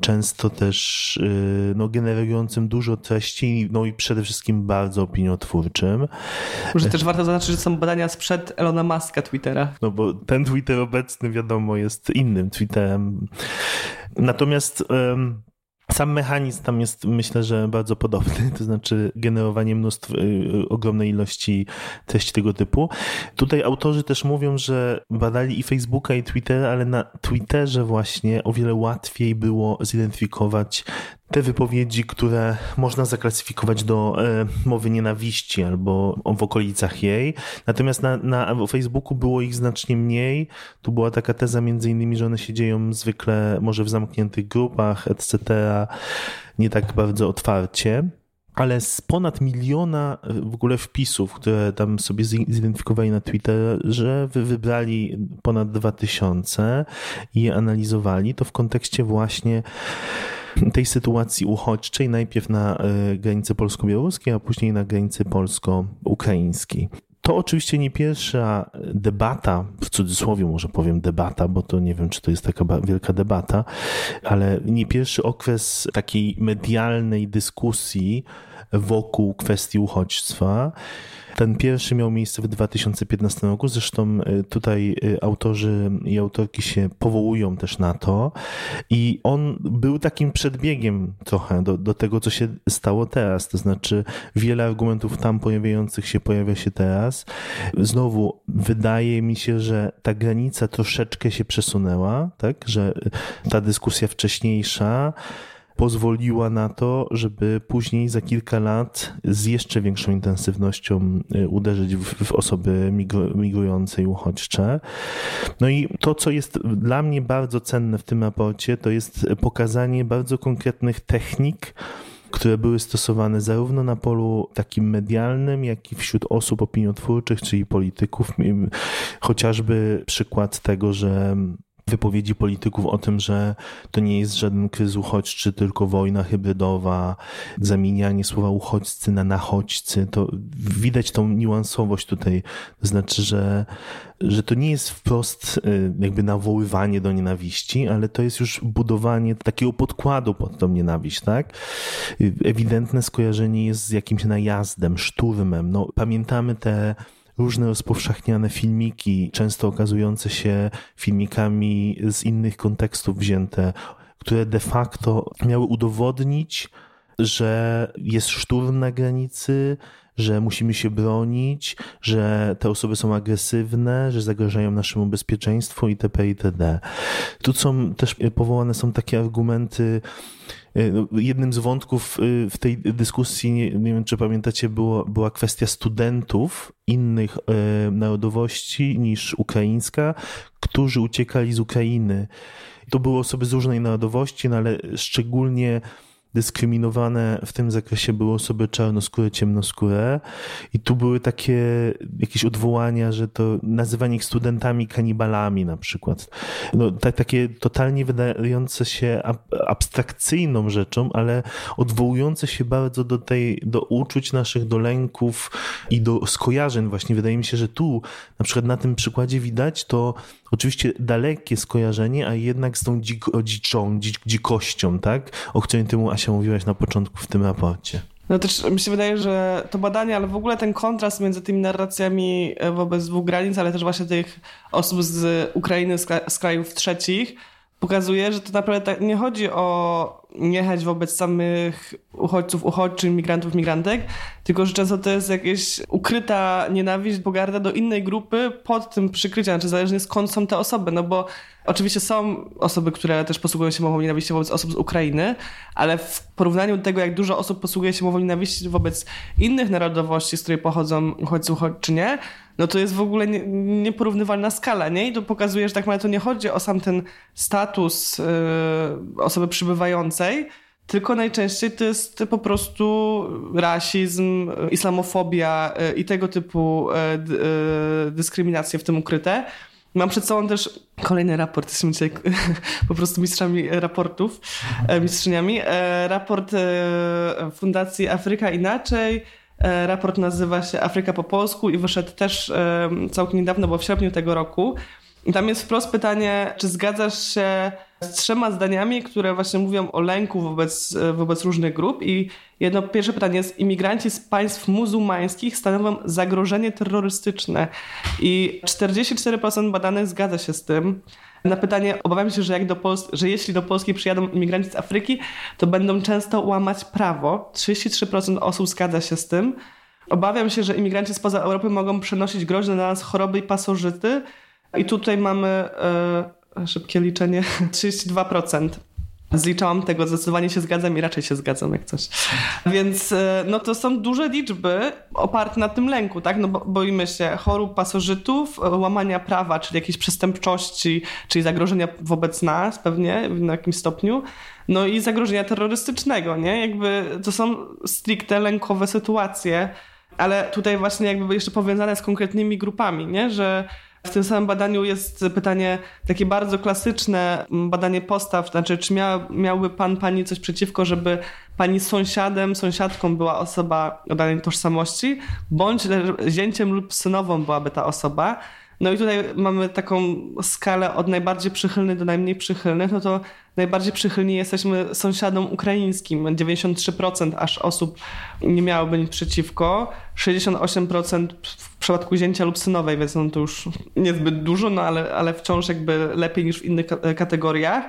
często też y, no, generującym dużo treści, no i przede wszystkim bardzo opiniotwórczym. Może też warto zaznaczyć, że są badania sprzed Elona Muska Twittera. No bo ten Twitter obecny, wiadomo, jest innym Twitterem. Natomiast sam mechanizm tam jest, myślę, że bardzo podobny, to znaczy generowanie mnóstw, y, ogromnej ilości treści tego typu. Tutaj autorzy też mówią, że badali i Facebooka, i Twittera, ale na Twitterze właśnie o wiele łatwiej było zidentyfikować te wypowiedzi, które można zaklasyfikować do e, mowy nienawiści albo w okolicach jej. Natomiast na, na Facebooku było ich znacznie mniej. Tu była taka teza między innymi, że one się dzieją zwykle może w zamkniętych grupach, etc., nie tak bardzo otwarcie. ale z ponad miliona w ogóle wpisów, które tam sobie zidentyfikowali na Twitterze, wybrali ponad dwa tysiące i je analizowali, to w kontekście właśnie tej sytuacji uchodźczej, najpierw na e, granicy polsko-białoruskiej, a później na granicy polsko-ukraińskiej. To oczywiście nie pierwsza debata, w cudzysłowie może powiem debata, bo to nie wiem, czy to jest taka wielka debata, ale nie pierwszy okres takiej medialnej dyskusji wokół kwestii uchodźstwa. Ten pierwszy miał miejsce w 2015 roku, zresztą e, tutaj e, autorzy i autorki się powołują też na to i on był takim przedbiegiem trochę do, do tego, co się stało teraz, to znaczy wiele argumentów tam pojawiających się pojawia się teraz. Znowu, wydaje mi się, że ta granica troszeczkę się przesunęła, tak, że ta dyskusja wcześniejsza pozwoliła na to, żeby później za kilka lat z jeszcze większą intensywnością y, uderzyć w, w osoby migrujące i uchodźcze. No i to, co jest dla mnie bardzo cenne w tym raporcie, to jest pokazanie bardzo konkretnych technik, które były stosowane zarówno na polu takim medialnym, jak i wśród osób opiniotwórczych, czyli polityków. Chociażby przykład tego, że wypowiedzi polityków o tym, że to nie jest żaden kryzys uchodźczy, tylko wojna hybrydowa, zamienianie słowa uchodźcy na nachodźcy, to widać tą niuansowość tutaj. To znaczy, że, że to nie jest wprost y, jakby nawoływanie do nienawiści, ale to jest już budowanie takiego podkładu pod tą nienawiść, tak? Ewidentne skojarzenie jest z jakimś najazdem, szturmem. No, pamiętamy te różne rozpowszechniane filmiki, często okazujące się filmikami z innych kontekstów wzięte, które de facto miały udowodnić, że jest szturm na granicy, że musimy się bronić, że te osoby są agresywne, że zagrażają naszemu bezpieczeństwu itp. itd. Tu są też powołane są takie argumenty, E, no, jednym z wątków e, w tej dyskusji, nie, nie wiem czy pamiętacie, było, była kwestia studentów innych e, narodowości niż ukraińska, którzy uciekali z Ukrainy. To były osoby z różnej narodowości, no ale szczególnie dyskryminowane w tym zakresie były osoby czarnoskóre, ciemnoskóre i tu były takie jakieś odwołania, że to nazywanie ich studentami kanibalami na przykład. No, tak, takie totalnie wydające się ab abstrakcyjną rzeczą, ale odwołujące się bardzo do tej, do uczuć naszych, do lęków i do skojarzeń właśnie. Wydaje mi się, że tu na przykład na tym przykładzie widać to oczywiście dalekie skojarzenie, a jednak z tą dzik, dziczą, dzik, dzikością, tak? O której ty Asia mówiłaś na początku w tym raporcie. No też mi się wydaje, że to badanie, ale w ogóle ten kontrast między tymi narracjami e, wobec dwóch granic, ale też właśnie tych osób z Ukrainy, z krajów trzecich, pokazuje, że to naprawdę nie chodzi o niechęć wobec samych uchodźców, uchodźczych, migrantów, migrantek, tylko że często to jest jakaś ukryta nienawiść, pogarda do innej grupy pod tym przykryciem, znaczy zależnie skąd są te osoby, no bo oczywiście są osoby, które też posługują się mową nienawiści wobec osób z Ukrainy, ale w porównaniu do tego, jak dużo osób posługuje się mową nienawiści wobec innych narodowości, z której pochodzą uchodźcy, uchodźczynie, no to jest w ogóle nie, nieporównywalna skala, nie? I to pokazuje, że tak naprawdę to nie chodzi o sam ten status yy, osoby przybywającej, tylko najczęściej to jest po prostu rasizm, islamofobia yy, i tego typu yy, dyskryminacje w tym ukryte. Mam przed sobą też kolejny raport, jesteśmy dzisiaj po prostu mistrzami raportów, mistrzyniami. Raport Fundacji Afryka Inaczej, E, raport nazywa się Afryka po polsku i wyszedł też e, całkiem niedawno, bo w sierpniu tego roku. I tam jest wprost pytanie, czy zgadzasz się z trzema zdaniami, które właśnie mówią o lęku wobec, e, wobec różnych grup. I jedno pierwsze pytanie jest: imigranci z państw muzułmańskich stanowią zagrożenie terrorystyczne. I 44% badanych zgadza się z tym. Na pytanie obawiam się, że, jak do Pols- że jeśli do Polski przyjadą imigranci z Afryki, to będą często łamać prawo. 33% osób zgadza się z tym. Obawiam się, że imigranci spoza Europy mogą przenosić groźne dla nas choroby i pasożyty. I tutaj mamy e, szybkie liczenie 32%. Zliczałam tego, zdecydowanie się zgadzam i raczej się zgadzam jak coś. Więc e, no to są duże liczby oparte na tym lęku, tak? No bo boimy się chorób pasożytów, łamania prawa, czyli jakiejś przestępczości, czyli zagrożenia wobec nas pewnie w jakimś stopniu. No i zagrożenia terrorystycznego, nie? Jakby to są stricte lękowe sytuacje, ale tutaj właśnie jakby jeszcze powiązane z konkretnymi grupami, nie? Że w tym samym badaniu jest pytanie takie bardzo klasyczne, badanie postaw, znaczy czy miał, miałby pan, pani coś przeciwko, żeby pani sąsiadem, sąsiadką była osoba o danej tożsamości, bądź zięciem lub synową byłaby ta osoba. No i tutaj mamy taką skalę od najbardziej przychylnych do najmniej przychylnych, no to najbardziej przychylni jesteśmy sąsiadom ukraińskim. 93% aż osób nie miałoby nic przeciwko, 68% w przypadku zięcia lub synowej, więc no to już niezbyt dużo, no ale, ale wciąż jakby lepiej niż w innych kategoriach,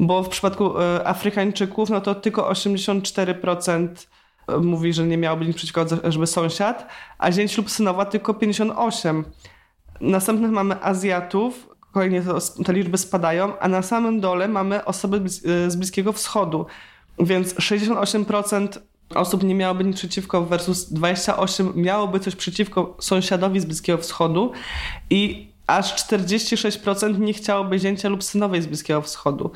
bo w przypadku e, Afrykańczyków, no to tylko 84% mówi, że nie miałoby nic przeciwko, żeby sąsiad, a zięć lub synowa tylko 58%. Następnych mamy Azjatów, kolejnie to, te liczby spadają, a na samym dole mamy osoby z Bliskiego Wschodu. Więc 68% osób nie miałoby nic przeciwko versus 28 miałoby coś przeciwko sąsiadowi z Bliskiego Wschodu i aż 46% nie chciałoby zięcia lub synowej z Bliskiego Wschodu.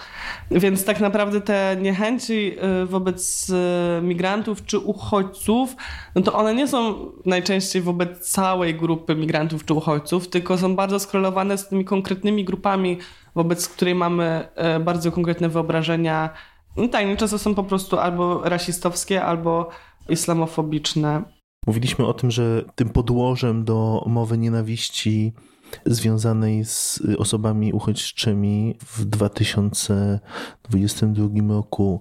Więc tak naprawdę te niechęci y, wobec y, migrantów czy uchodźców, no to one nie są najczęściej wobec całej grupy migrantów czy uchodźców, tylko są bardzo skorelowane z tymi konkretnymi grupami, wobec której mamy y, bardzo konkretne wyobrażenia. No tak, często są po prostu albo rasistowskie, albo islamofobiczne. Mówiliśmy o tym, że tym podłożem do mowy nienawiści związanej z osobami uchodźczymi w 2022 roku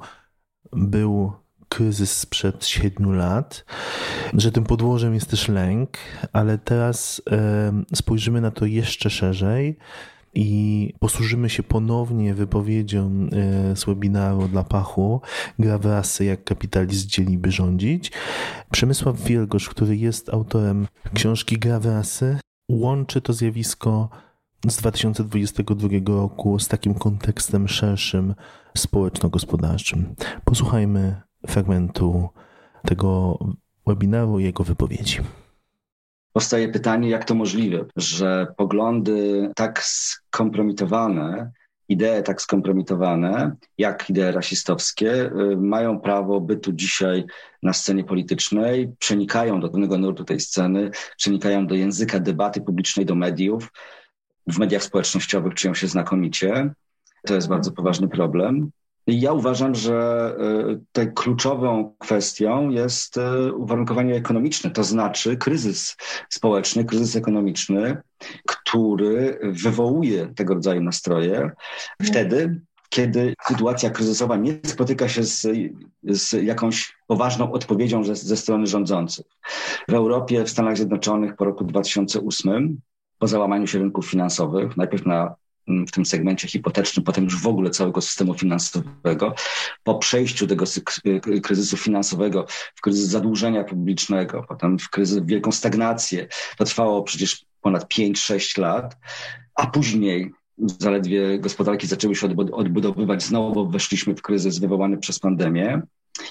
był kryzys sprzed 7 lat, że tym podłożem jest też lęk, ale teraz spojrzymy na to jeszcze szerzej i posłużymy się ponownie wypowiedzią e, z webinaru dla Pachu Gra wrasy, jak kapitalizm dzieliby rządzić. Przemysław Wielgosz, który jest autorem książki Gra wrasy, łączy to zjawisko z 2022 roku z takim kontekstem szerszym społeczno-gospodarczym. Posłuchajmy fragmentu tego webinaru i jego wypowiedzi. Powstaje pytanie, jak to możliwe, że poglądy tak skompromitowane, idee tak skompromitowane, jak idee rasistowskie, y, mają prawo bytu dzisiaj na scenie politycznej, przenikają do pewnego nurtu tej sceny, przenikają do języka debaty publicznej, do mediów. W mediach społecznościowych czują się znakomicie. To jest bardzo poważny problem. Ja uważam, że e, tutaj kluczową kwestią jest e, uwarunkowanie ekonomiczne, to znaczy kryzys społeczny, kryzys ekonomiczny, który wywołuje tego rodzaju nastroje wtedy, kiedy sytuacja kryzysowa nie spotyka się z, z jakąś poważną odpowiedzią ze, ze strony rządzących. W Europie, w Stanach Zjednoczonych po roku 2008 po załamaniu się rynków finansowych, najpierw na w tym segmencie hipotecznym, potem już w ogóle całego systemu finansowego, po przejściu tego kryzysu finansowego w kryzys zadłużenia publicznego, potem w kryzys, w wielką stagnację. To trwało przecież ponad 5-6 lat, a później zaledwie gospodarki zaczęły się odbudowywać, znowu weszliśmy w kryzys wywołany przez pandemię.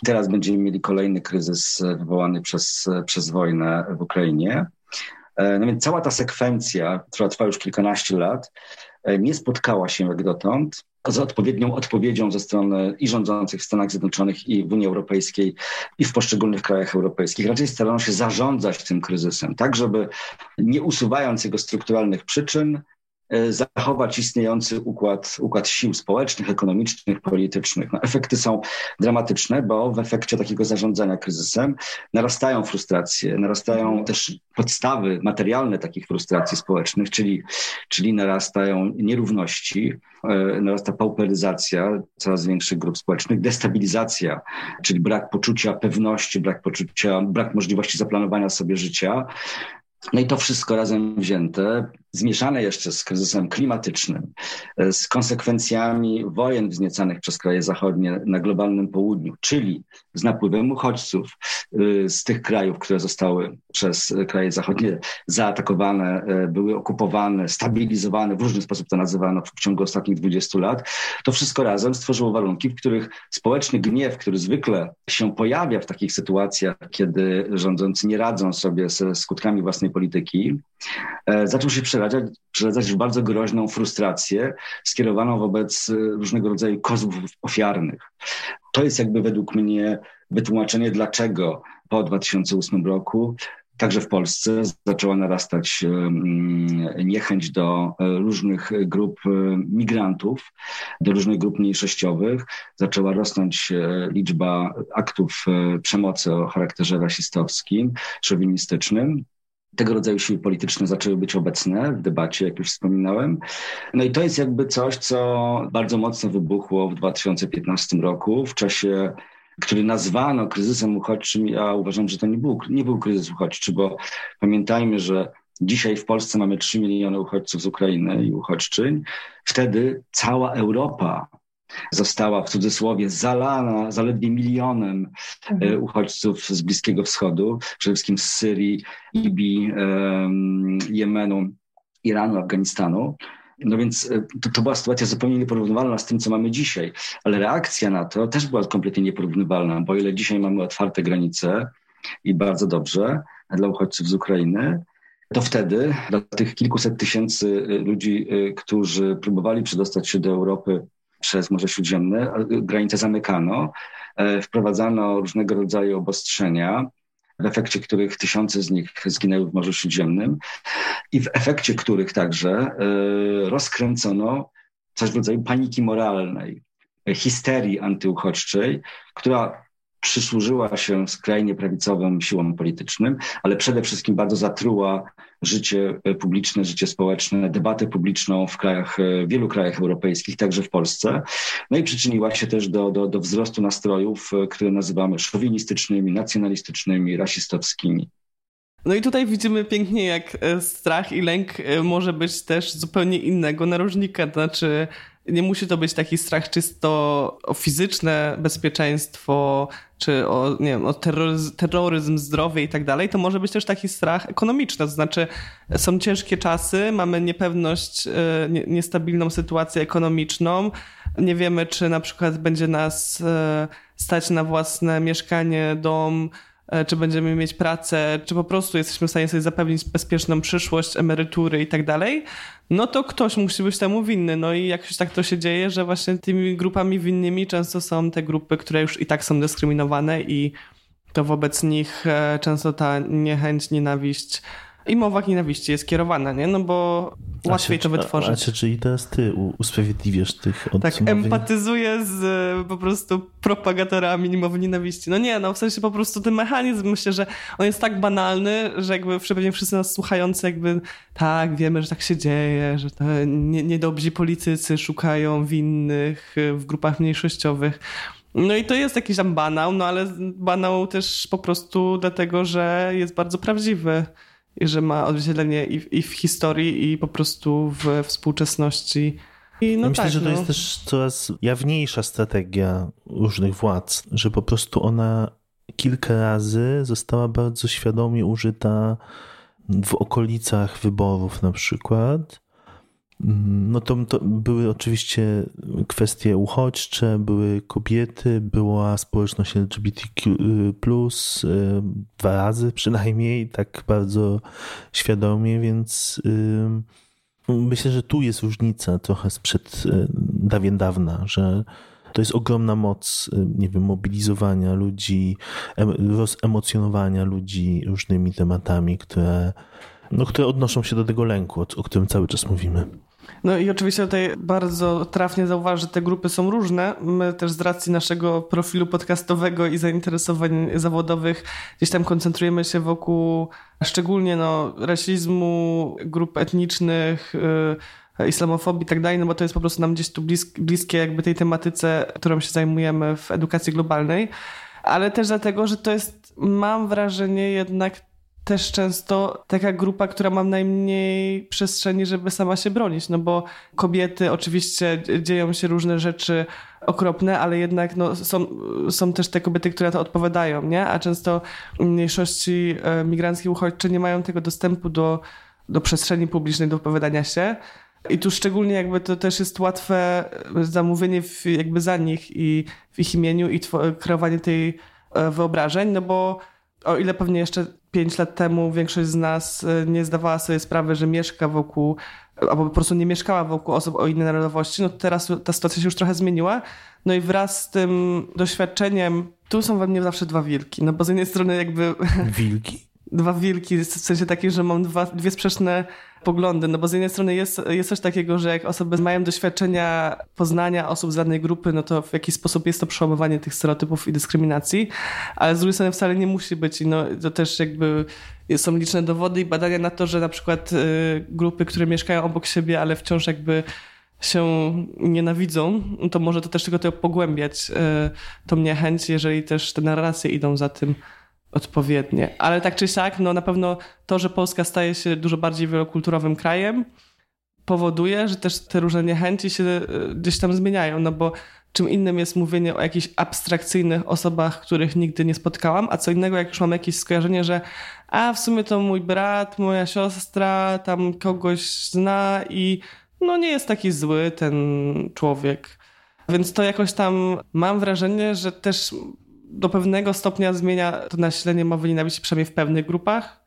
Teraz będziemy mieli kolejny kryzys wywołany przez, przez wojnę w Ukrainie. E, no więc cała ta sekwencja, która trwa już kilkanaście lat, E, nie spotkała się jak dotąd z odpowiednią odpowiedzią ze strony i rządzących w Stanach Zjednoczonych, i w Unii Europejskiej, i w poszczególnych krajach europejskich. Raczej starają się zarządzać tym kryzysem, tak żeby nie usuwając jego strukturalnych przyczyn, E, zachować istniejący układ, układ sił społecznych, ekonomicznych, politycznych. No, efekty są dramatyczne, bo w efekcie takiego zarządzania kryzysem narastają frustracje, narastają też podstawy materialne takich frustracji społecznych, czyli, czyli narastają nierówności, e, narasta pauperyzacja coraz większych grup społecznych, destabilizacja, czyli brak poczucia pewności, brak poczucia, brak możliwości zaplanowania sobie życia, No i to wszystko razem wzięte, zmieszane jeszcze z kryzysem klimatycznym, z konsekwencjami wojen wzniecanych przez kraje zachodnie na globalnym południu, czyli z napływem uchodźców y, z tych krajów, które zostały przez kraje zachodnie zaatakowane, y, były okupowane, stabilizowane, w różny sposób to nazywano w ciągu ostatnich 20 lat, to wszystko razem stworzyło warunki, w których społeczny gniew, który zwykle się pojawia w takich sytuacjach, kiedy rządzący nie radzą sobie ze skutkami własnej polityki, e, zaczął się przeradzać, przeradzać w bardzo groźną frustrację skierowaną wobec e, różnego rodzaju kozłów ofiarnych. To jest jakby według mnie wytłumaczenie, dlaczego po 2008 roku Także w Polsce zaczęła narastać niechęć do e, różnych grup migrantów, do różnych grup mniejszościowych. Zaczęła rosnąć liczba aktów przemocy o charakterze rasistowskim, szowinistycznym tego rodzaju siły polityczne zaczęły być obecne w debacie, jak już wspominałem. No i to jest jakby coś, co bardzo mocno wybuchło w 2015 roku, w czasie który nazwano kryzysem uchodźczym, ja uważam, że to nie był, nie był kryzys uchodźczy, bo pamiętajmy, że dzisiaj w Polsce mamy 3 miliony uchodźców z Ukrainy i uchodźczyń. Wtedy cała Europa została w cudzysłowie zalana zaledwie milionem e, mhm. uchodźców z Bliskiego Wschodu, przede wszystkim z Syrii, Libii, Jemenu, Iranu, Afganistanu. No więc e, to, to była sytuacja zupełnie nieporównywalna z tym, co mamy dzisiaj, ale reakcja na to też była kompletnie nieporównywalna, bo ile dzisiaj mamy otwarte granice i bardzo dobrze dla uchodźców z Ukrainy, to wtedy dla tych kilkuset tysięcy e, ludzi, którzy próbowali przedostać się do Europy przez Morze Śródziemne, granice zamykano, e, wprowadzano różnego rodzaju obostrzenia, w efekcie których tysiące z nich zginęły w Morzu Śródziemnym i w efekcie których także e, rozkręcono coś w rodzaju paniki moralnej, histerii antyuchodźczej, która przysłużyła się skrajnie prawicowym siłom politycznym, ale przede wszystkim bardzo zatruła życie publiczne, życie społeczne, debatę publiczną w krajach, w wielu krajach europejskich, także w Polsce. No i przyczyniła się też do, do, do wzrostu nastrojów, które nazywamy szowinistycznymi, nacjonalistycznymi, rasistowskimi. No i tutaj widzimy pięknie, jak e, strach i lęk e, może być też zupełnie innego narożnika. To znaczy, nie musi to być taki strach czysto o fizyczne bezpieczeństwo, czy o, nie wiem, o terroryzm, terroryzm zdrowie i tak dalej, to może być też taki strach ekonomiczny. To znaczy, są ciężkie czasy, mamy niepewność, e, niestabilną sytuację ekonomiczną. Nie wiemy, czy na przykład będzie nas stać na własne mieszkanie, dom, E, czy będziemy mieć pracę, czy po prostu jesteśmy w stanie sobie zapewnić bezpieczną przyszłość, emerytury i tak dalej, no to ktoś musi być temu winny. No i jakoś tak to się dzieje, że właśnie tymi grupami winnymi często są te grupy, które już i tak są dyskryminowane i to wobec nich e, często ta niechęć, nienawiść i mowa nienawiści jest kierowana, nie? No bo łatwiej to wytworzyć. A, a, czyli teraz ty usprawiedliwiasz tych Tak, empatyzuję z e, po prostu propagatorami mowy nienawiści. No nie, no w sensie po prostu ten mechanizm, myślę, że on jest tak banalny, że jakby pewnie wszyscy nas słuchający jakby tak, wiemy, że tak się dzieje, że to nie, niedobrzy politycy szukają winnych w grupach mniejszościowych. No i to jest jakiś tam banał, no ale banał też po prostu dlatego, że jest bardzo prawdziwy i że ma odzwierciedlenie i, w, i w historii, i po prostu w współczesności. I no Myślę, tak, że to no. jest też coraz jawniejsza strategia różnych władz, że po prostu ona kilka razy została bardzo świadomie użyta w okolicach wyborów na przykład no to, to, były oczywiście kwestie uchodźcze, były kobiety, była społeczność LGBTQ, y, dwa razy przynajmniej, tak bardzo świadomie, więc myślę, że tu jest różnica trochę sprzed y, dawien dawna, że to jest ogromna moc, y, nie wiem, mobilizowania ludzi, rozemocjonowania ludzi różnymi tematami, które, no, które odnoszą się do tego lęku, o, o którym cały czas mówimy. No i oczywiście tutaj bardzo trafnie zauważy, że te grupy są różne. My też z racji naszego profilu podcastowego i zainteresowań zawodowych gdzieś tam koncentrujemy się wokół szczególnie no, rasizmu, grup etnicznych, yy, islamofobii i tak dalej, no bo to jest po prostu nam gdzieś tu blisk, bliskie jakby tej tematyce, którą się zajmujemy w edukacji globalnej, ale też dlatego, że to jest, mam wrażenie jednak też często taka grupa, która ma najmniej przestrzeni, żeby sama się bronić, no bo kobiety, oczywiście dzieją się różne rzeczy okropne, ale jednak no, są, są też te kobiety, które to odpowiadają, nie? A często mniejszości e, migranckie, uchodźcze nie mają tego dostępu do, do przestrzeni publicznej, do opowiadania się. I tu szczególnie jakby to też jest łatwe zamówienie w, jakby za nich i w ich imieniu i kreowanie tej e, wyobrażeń, no bo o ile pewnie jeszcze pięć lat temu większość z nas e, nie zdawała sobie sprawy, że mieszka wokół, albo po prostu nie mieszkała wokół osób o innej narodowości, no teraz ta sytuacja się już trochę zmieniła. No i wraz z tym doświadczeniem, tu są we mnie zawsze dwa wilki, no bo z jednej strony jakby... Wilki? dwa wilki, w sensie takim, że mam dwa, dwie sprzeczne poglądy, no bo z jednej strony jest, jest coś takiego, że jak osoby mają doświadczenia poznania osób z danej grupy, no to w jakiś sposób jest to przełamywanie tych stereotypów i dyskryminacji, ale z drugiej strony wcale nie musi być i no to też jakby są liczne dowody i badania na to, że na przykład y, grupy, które mieszkają obok siebie, ale wciąż jakby się nienawidzą, no to może to też tylko to pogłębiać y, tą niechęć, jeżeli też te narracje idą za tym odpowiednie. Ale tak czy siak, no na pewno to, że Polska staje się dużo bardziej wielokulturowym krajem, powoduje, że też te różne niechęci się e, gdzieś tam zmieniają, no bo czym innym jest mówienie o jakichś abstrakcyjnych osobach, których nigdy nie spotkałam, a co innego, jak już mam jakieś skojarzenie, że a w sumie to mój brat, moja siostra, tam kogoś zna i no nie jest taki zły ten człowiek. Więc to jakoś tam mam wrażenie, że też do pewnego stopnia zmienia to nasilenie mowy nienawiści, przynajmniej w pewnych grupach,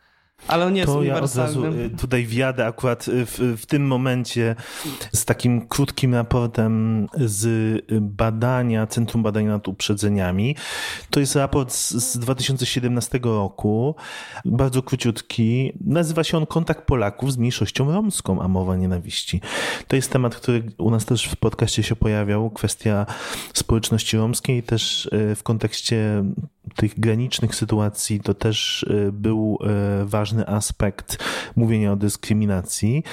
ale on jest to ja od razu y, tutaj wjadę akurat y, w, w tym momencie z takim krótkim raportem z badania Centrum Badań nad Uprzedzeniami. To jest raport z, z 2017 roku, bardzo króciutki. Nazywa się on Kontakt Polaków z mniejszością romską, a mowa nienawiści. To jest temat, który u nas też w podcaście się pojawiał, kwestia społeczności romskiej, też y, w kontekście tych granicznych sytuacji to też był ważny ważny aspekt mówienia o dyskryminacji.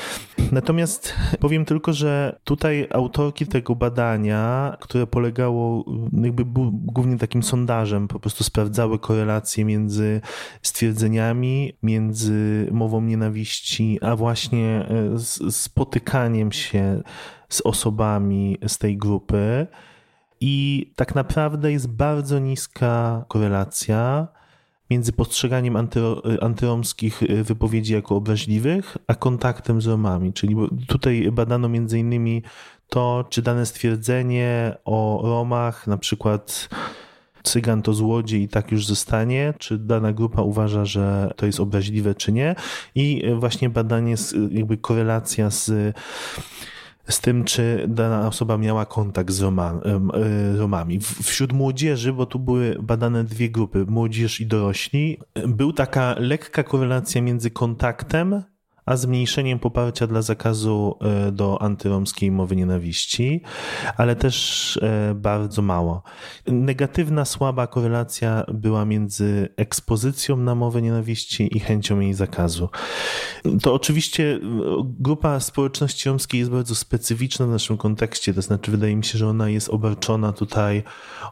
Natomiast powiem tylko, że tutaj autorki tego badania, które polegało jakby głównie takim sondażem, po prostu sprawdzały korelacje między stwierdzeniami, między mową nienawiści, a właśnie spotykaniem się z osobami z tej grupy. I tak naprawdę jest bardzo niska korelacja między postrzeganiem antyro, antyromskich y, wypowiedzi jako obraźliwych, a kontaktem z Romami. Czyli tutaj badano między innymi to, czy dane stwierdzenie o Romach, na przykład Cygan to złodziej i tak już zostanie, czy dana grupa uważa, że to jest obraźliwe, czy nie. I właśnie badanie, jakby korelacja z z tym, czy dana osoba miała kontakt z e, Romami. Wśród młodzieży, bo tu były badane dwie grupy, młodzież i dorośli, był taka lekka korelacja między kontaktem a zmniejszeniem poparcia dla zakazu e, do antyromskiej mowy nienawiści, ale też e, bardzo mało. Negatywna, słaba korelacja była między ekspozycją na mowę nienawiści i chęcią jej zakazu. To oczywiście e, grupa społeczności romskiej jest bardzo specyficzna w naszym kontekście, to znaczy wydaje mi się, że ona jest obarczona tutaj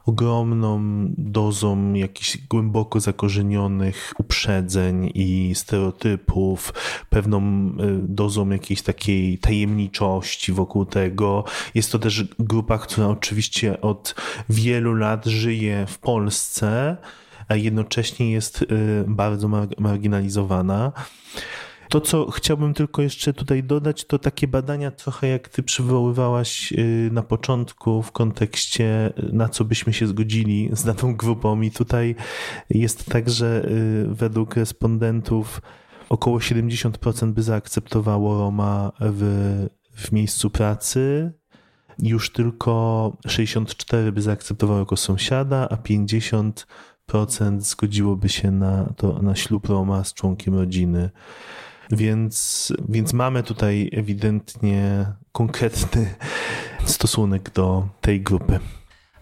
ogromną dozą jakichś głęboko zakorzenionych uprzedzeń i stereotypów, pewną Y, dozą jakiejś takiej tajemniczości wokół tego. Jest to też grupa, która oczywiście od wielu lat żyje w Polsce, a jednocześnie jest y, bardzo marginalizowana. To, co chciałbym tylko jeszcze tutaj dodać, to takie badania trochę jak ty przywoływałaś y, na początku w kontekście, na co byśmy się zgodzili z daną grupą. I tutaj jest tak, że według respondentów około 70% by zaakceptowało Roma w, w miejscu pracy, już tylko 64 by zaakceptowało jako sąsiada, a 50% zgodziłoby się na, to, na ślub Roma z członkiem rodziny. Więc, więc mamy tutaj ewidentnie konkretny stosunek do tej grupy.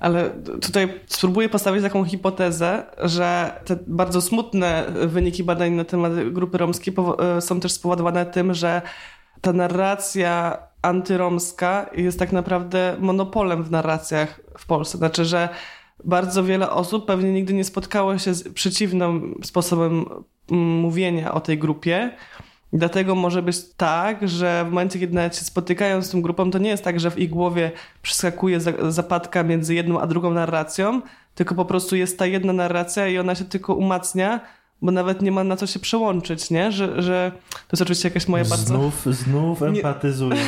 Ale tutaj spróbuję postawić taką hipotezę, że te bardzo smutne wyniki badań na temat grupy romskiej e, są też spowodowane tym, że ta narracja antyromska jest tak naprawdę monopolem w narracjach w Polsce. Znaczy, że bardzo wiele osób pewnie nigdy nie spotkało się z przeciwnym sposobem mm, mówienia o tej grupie. Dlatego może być tak, że w momencie, kiedy nawet się spotykają z tą grupą, to nie jest tak, że w ich głowie przeskakuje zapadka między jedną a drugą narracją, tylko po prostu jest ta jedna narracja i ona się tylko umacnia bo nawet nie ma na co się przełączyć, nie? Że, że to jest oczywiście jakaś moja bardzo... Znów, znów empatyzujesz.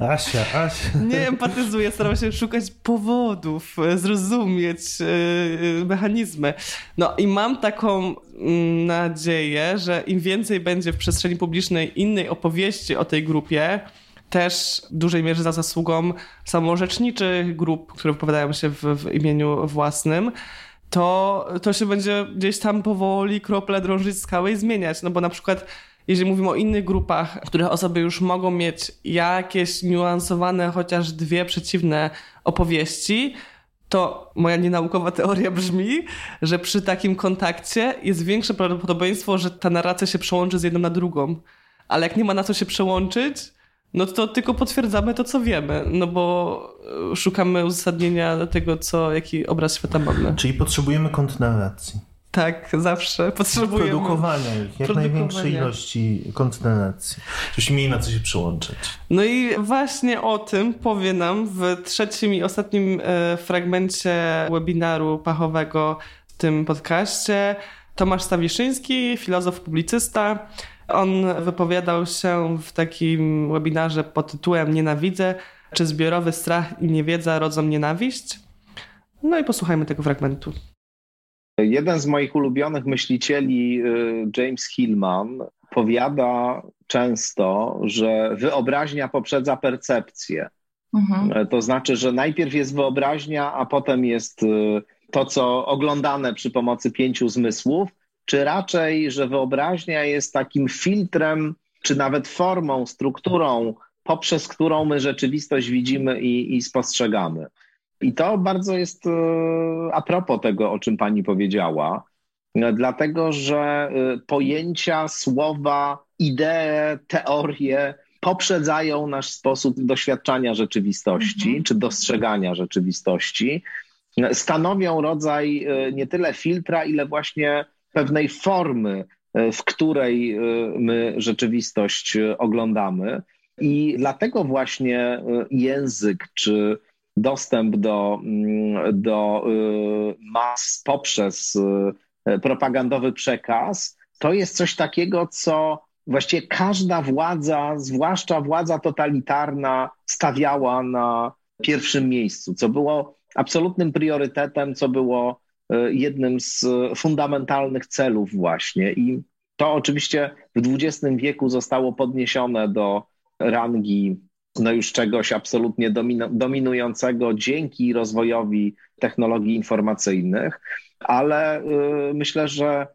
Nie... Asia, Asia. Nie empatyzuję, staram się szukać powodów, zrozumieć yy, mechanizmy. No i mam taką mm, nadzieję, że im więcej będzie w przestrzeni publicznej innej opowieści o tej grupie, też w dużej mierze za zasługą samorzeczniczych grup, które wypowiadają się w, w imieniu własnym, to, to się będzie gdzieś tam powoli krople drążyć skały i zmieniać. No bo na przykład jeżeli mówimy o innych grupach, w których osoby już mogą mieć jakieś niuansowane, chociaż dwie przeciwne opowieści, to moja nienaukowa teoria brzmi, że przy takim kontakcie jest większe prawdopodobieństwo, że ta narracja się przełączy z jedną na drugą. Ale jak nie ma na co się przełączyć, no to tylko potwierdzamy to, co wiemy, no bo e, szukamy uzasadnienia tego, co, jaki obraz świata mamy. Czyli potrzebujemy kontynuacji. Tak, zawsze potrzebujemy. Produkowania ich, jak największej ilości kontynuacji. Żebyśmy mieli na co się przyłączyć. No i właśnie o tym powie nam w trzecim i ostatnim e, fragmencie webinaru pachowego w tym podcaście Tomasz Stawiszyński, filozof, publicysta, on wypowiadał się w takim webinarze pod tytułem Nienawidzę, czy zbiorowy strach i niewiedza rodzą nienawiść? No i posłuchajmy tego fragmentu. Jeden z moich ulubionych myślicieli, y, James Hillman, powiada często, że wyobraźnia poprzedza percepcję. Mhm. To znaczy, że najpierw jest wyobraźnia, a potem jest y, to, co oglądane przy pomocy pięciu zmysłów, czy raczej, że wyobraźnia jest takim filtrem, czy nawet formą, strukturą, poprzez którą my rzeczywistość widzimy i, i spostrzegamy. I to bardzo jest e, a propos tego, o czym pani powiedziała, dlatego że e, pojęcia, słowa, idee, teorie poprzedzają nasz sposób doświadczania rzeczywistości mhm. czy dostrzegania rzeczywistości, stanowią rodzaj e, nie tyle filtra, ile właśnie pewnej formy, e, w której e, my rzeczywistość e, oglądamy. I dlatego właśnie język czy dostęp do, mm, do mas poprzez propagandowy przekaz to jest coś takiego, co właściwie każda władza, zwłaszcza władza totalitarna, stawiała na pierwszym miejscu, co było absolutnym priorytetem, co było jednym z fundamentalnych celów właśnie. I to oczywiście w XX wieku zostało podniesione do rangi no już czegoś absolutnie dominującego dzięki rozwojowi technologii informacyjnych, ale y, myślę, że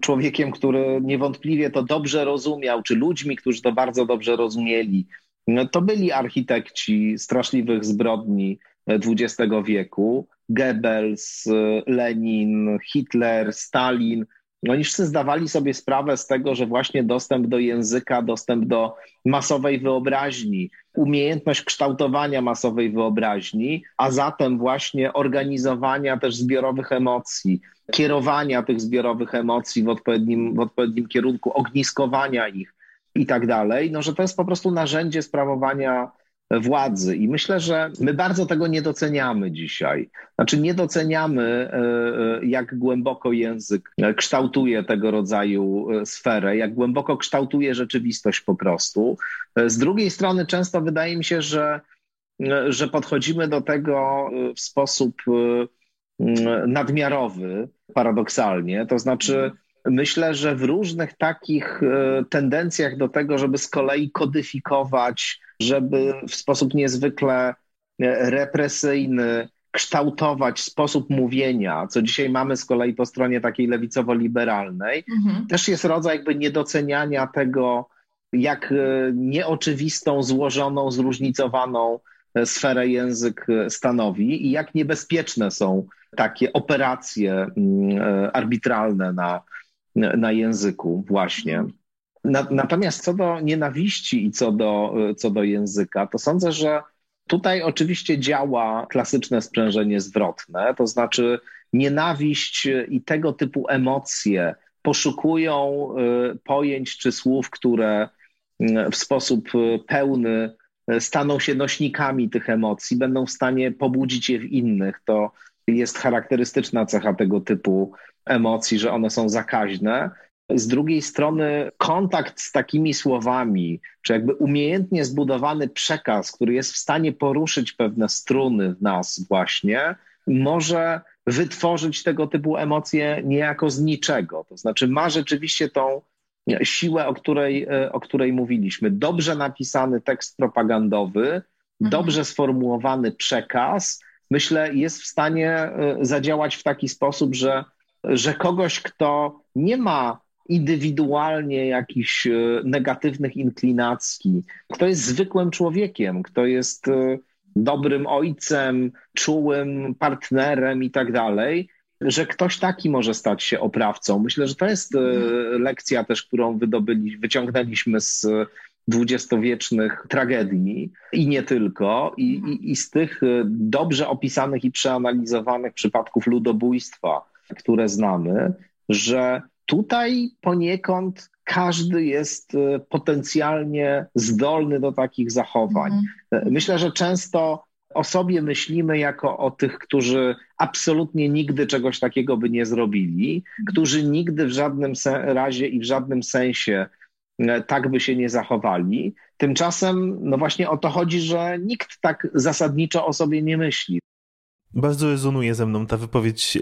człowiekiem, który niewątpliwie to dobrze rozumiał, czy ludźmi, którzy to bardzo dobrze rozumieli, no to byli architekci straszliwych zbrodni XX wieku, Goebbels, Lenin, Hitler, Stalin. Oni wszyscy zdawali sobie sprawę z tego, że właśnie dostęp do języka, dostęp do masowej wyobraźni, umiejętność kształtowania masowej wyobraźni, a zatem właśnie organizowania też zbiorowych emocji, kierowania tych zbiorowych emocji w odpowiednim, w odpowiednim kierunku, ogniskowania ich i tak dalej, no że to jest po prostu narzędzie sprawowania władzy. I myślę, że my bardzo tego nie doceniamy dzisiaj. Znaczy, nie doceniamy, e, e, jak głęboko język kształtuje tego rodzaju e, sferę, jak głęboko kształtuje rzeczywistość po prostu. Z drugiej strony, często wydaje mi się, że, że podchodzimy do tego w sposób nadmiarowy, paradoksalnie. To znaczy, myślę, że w różnych takich tendencjach do tego, żeby z kolei kodyfikować żeby w sposób niezwykle e, represyjny kształtować sposób mówienia, co dzisiaj mamy z kolei po stronie takiej lewicowo-liberalnej, mhm. też jest rodzaj jakby niedoceniania tego, jak e, nieoczywistą, złożoną, zróżnicowaną e, sferę język stanowi i jak niebezpieczne są takie operacje mm, arbitralne na, na języku właśnie. Na, natomiast co do nienawiści i co do, co do języka, to sądzę, że tutaj oczywiście działa klasyczne sprzężenie zwrotne, to znaczy nienawiść i tego typu emocje poszukują pojęć czy słów, które w sposób pełny staną się nośnikami tych emocji, będą w stanie pobudzić je w innych. To jest charakterystyczna cecha tego typu emocji, że one są zakaźne. Z drugiej strony, kontakt z takimi słowami, czy jakby umiejętnie zbudowany przekaz, który jest w stanie poruszyć pewne struny w nas, właśnie, może wytworzyć tego typu emocje niejako z niczego. To znaczy, ma rzeczywiście tą siłę, o której, o której mówiliśmy. Dobrze napisany tekst propagandowy, mhm. dobrze sformułowany przekaz, myślę, jest w stanie e, zadziałać w taki sposób, że, że kogoś, kto nie ma indywidualnie jakichś e, negatywnych inklinacji, kto jest zwykłym człowiekiem, kto jest e, dobrym ojcem, czułym partnerem i tak dalej, że ktoś taki może stać się oprawcą. Myślę, że to jest lekcja też, którą wydobyli, wyciągnęliśmy z dwudziestowiecznych tragedii i nie tylko, i, i, i z tych dobrze opisanych i przeanalizowanych przypadków ludobójstwa, które znamy, że tutaj poniekąd każdy jest y, potencjalnie zdolny do takich zachowań. Mhm. Myślę, że często o sobie myślimy jako o tych, którzy absolutnie nigdy czegoś takiego by nie zrobili, mhm. którzy nigdy w żadnym razie i w żadnym sensie E, tak by się nie zachowali. Tymczasem, no właśnie o to chodzi, że nikt tak zasadniczo o sobie nie myśli. Bardzo rezonuje ze mną ta wypowiedź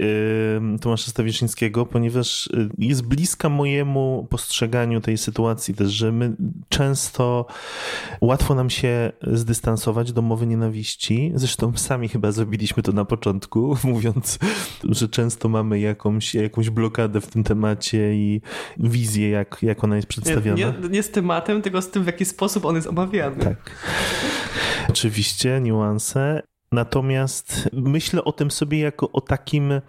Tomasza Stawiszyńskiego, ponieważ y, jest bliska mojemu postrzeganiu tej sytuacji też, że my często łatwo nam się zdystansować do mowy nienawiści. Zresztą sami chyba zrobiliśmy to na początku, mówiąc, że często mamy jakąś, jakąś blokadę w tym temacie i wizję, jak, jak ona jest przedstawiona. Nie, nie, nie z tematem, tylko z tym, w jaki sposób on jest omawiany. Tak. Oczywiście, niuanse. Natomiast myślę o tym sobie jako o takim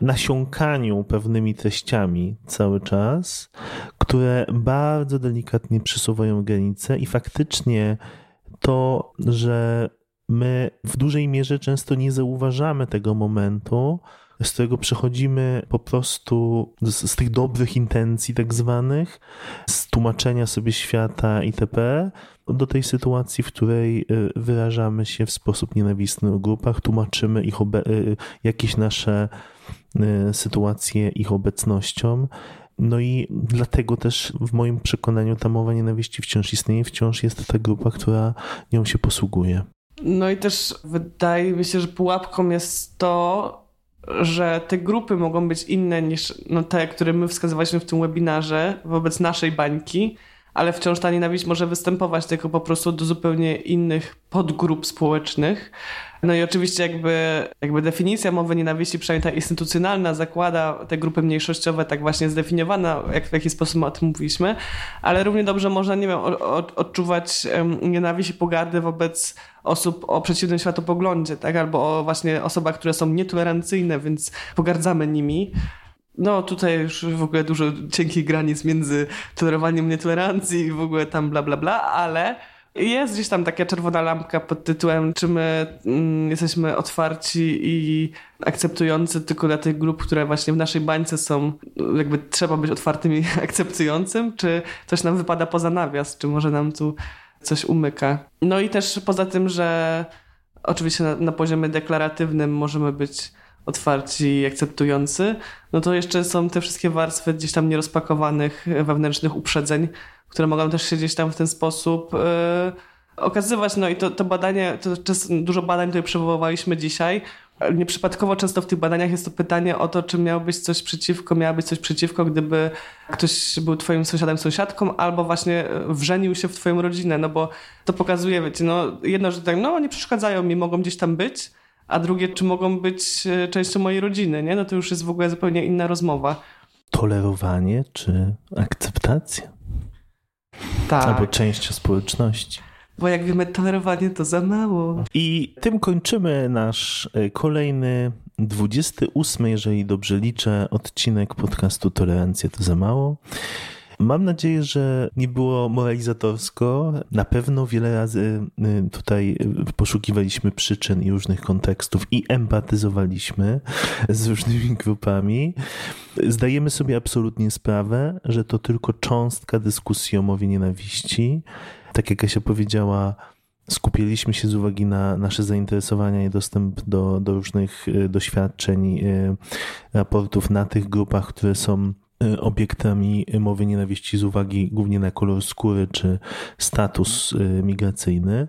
nasiąkaniu pewnymi treściami cały czas, które bardzo delikatnie przesuwają granice i faktycznie to, że my w dużej mierze często nie zauważamy tego momentu, z którego przechodzimy po prostu z, z tych dobrych intencji tak zwanych, z tłumaczenia sobie świata itp., do tej sytuacji, w której y, wyrażamy się w sposób nienawistny o grupach, tłumaczymy ich y, jakieś nasze y, sytuacje ich obecnością. No i dlatego też w moim przekonaniu ta mowa nienawiści wciąż istnieje, wciąż jest ta grupa, która nią się posługuje. No i też wydaje mi się, że pułapką jest to, że te grupy mogą być inne niż no, te, które my wskazywaliśmy w tym webinarze wobec naszej bańki, ale wciąż ta nienawiść może występować tylko po prostu do zupełnie innych podgrup społecznych. No i oczywiście jakby, jakby definicja mowy nienawiści, przynajmniej ta instytucjonalna, zakłada te grupy mniejszościowe tak właśnie zdefiniowane, jak w jaki sposób o tym mówiliśmy, ale równie dobrze można, nie wiem, odczuwać nienawiść i wobec osób o przeciwnym światopoglądzie, tak? Albo o właśnie osobach, które są nietolerancyjne, więc pogardzamy nimi. No tutaj już w ogóle dużo cienkich granic między tolerowaniem nietolerancji i w ogóle tam bla bla bla, ale jest gdzieś tam taka czerwona lampka pod tytułem, czy my mm, jesteśmy otwarci i akceptujący tylko dla tych grup, które właśnie w naszej bańce są, jakby trzeba być otwartym i akceptującym, czy coś nam wypada poza nawias, czy może nam tu coś umyka. No i też poza tym, że oczywiście na, na poziomie deklaratywnym możemy być otwarci i akceptujący, no to jeszcze są te wszystkie warstwy gdzieś tam nierozpakowanych wewnętrznych uprzedzeń, które mogą też się gdzieś tam w ten sposób yy, okazywać. No i to, to badanie, to dużo badań tutaj przywoływaliśmy dzisiaj. Nieprzypadkowo często w tych badaniach jest to pytanie o to, czy miał być coś przeciwko, miała być coś przeciwko, gdyby ktoś był twoim sąsiadem, sąsiadką, albo właśnie wrzenił się w twoją rodzinę, no bo to pokazuje, wiecie, no jedno, że tak, no nie przeszkadzają mi, mogą gdzieś tam być, a drugie, czy mogą być e, częścią mojej rodziny, nie? No to już jest w ogóle zupełnie inna rozmowa. Tolerowanie czy akceptacja? Tak. Albo część społeczności. Bo jak wiemy, tolerowanie to za mało. I tym kończymy nasz e, kolejny 28, jeżeli dobrze liczę, odcinek podcastu Tolerancja to za mało. Mam nadzieję, że nie było moralizatorsko. Na pewno wiele razy y, tutaj poszukiwaliśmy przyczyn i różnych kontekstów i empatyzowaliśmy z różnymi grupami. Zdajemy sobie absolutnie sprawę, że to tylko cząstka dyskusji o mowie nienawiści. Tak jak Kasia powiedziała, skupiliśmy się z uwagi na nasze zainteresowania i dostęp do, do różnych y, doświadczeń, y, raportów na tych grupach, które są y, obiektami mowy nienawiści z uwagi głównie na kolor skóry czy status migracyjny.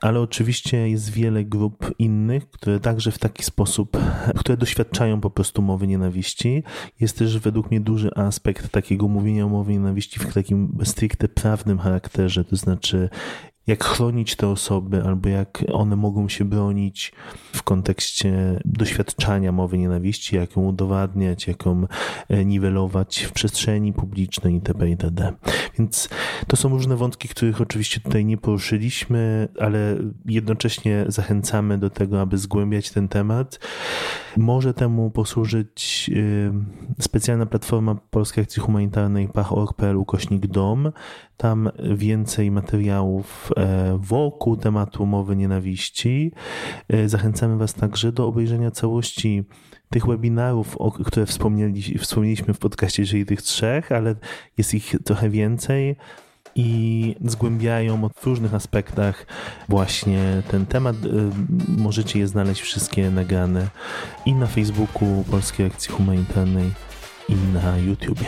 Ale oczywiście jest wiele grup innych, które także w taki sposób, które doświadczają po prostu mowy nienawiści. Jest też według mnie duży aspekt takiego mówienia o mowie nienawiści w takim stricte prawnym charakterze, to znaczy jak chronić te osoby, albo jak one mogą się bronić w kontekście doświadczania mowy nienawiści, jak ją udowadniać, jak ją e, niwelować w przestrzeni publicznej itp. itd. Więc to są różne wątki, których oczywiście tutaj nie poruszyliśmy, ale jednocześnie zachęcamy do tego, aby zgłębiać ten temat. Może temu posłużyć e, specjalna platforma Polskiej Akcji Humanitarnej pach.org.pl ukośnik dom. Tam więcej materiałów e, wokół tematu mowy nienawiści. E, zachęcamy Was także do obejrzenia całości tych webinarów, o które wspomnieli, wspomnieliśmy w podcaście, czyli tych trzech, ale jest ich trochę więcej i zgłębiają w różnych aspektach właśnie ten temat. E, możecie je znaleźć wszystkie nagrane i na Facebooku Polskiej Akcji Humanitarnej i na YouTubie.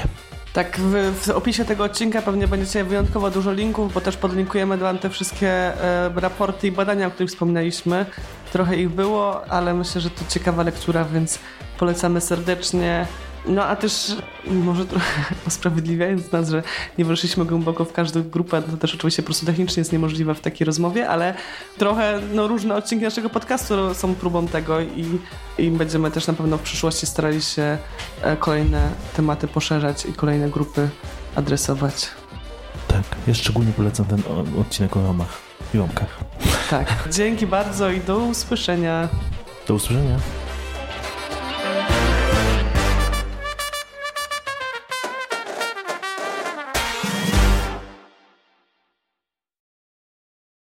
Tak, w, w, opisie tego odcinka pewnie będziecie wyjątkowo dużo linków, bo też podlinkujemy Wam te wszystkie e, raporty i badania, o których wspomnieliśmy. Trochę ich było, ale myślę, że to ciekawa lektura, więc polecamy serdecznie. No a też może trochę usprawiedliwiając nas, że nie weszliśmy głęboko w każdą grupę, to też oczywiście po prostu technicznie jest niemożliwe w takiej rozmowie, ale trochę no, różne odcinki naszego podcastu są próbą tego i, i będziemy też na pewno w przyszłości starali się e, kolejne tematy poszerzać i kolejne grupy adresować. Tak, ja szczególnie polecam ten odcinek o Romach i Romkach. Tak, dzięki bardzo i do usłyszenia. Do usłyszenia.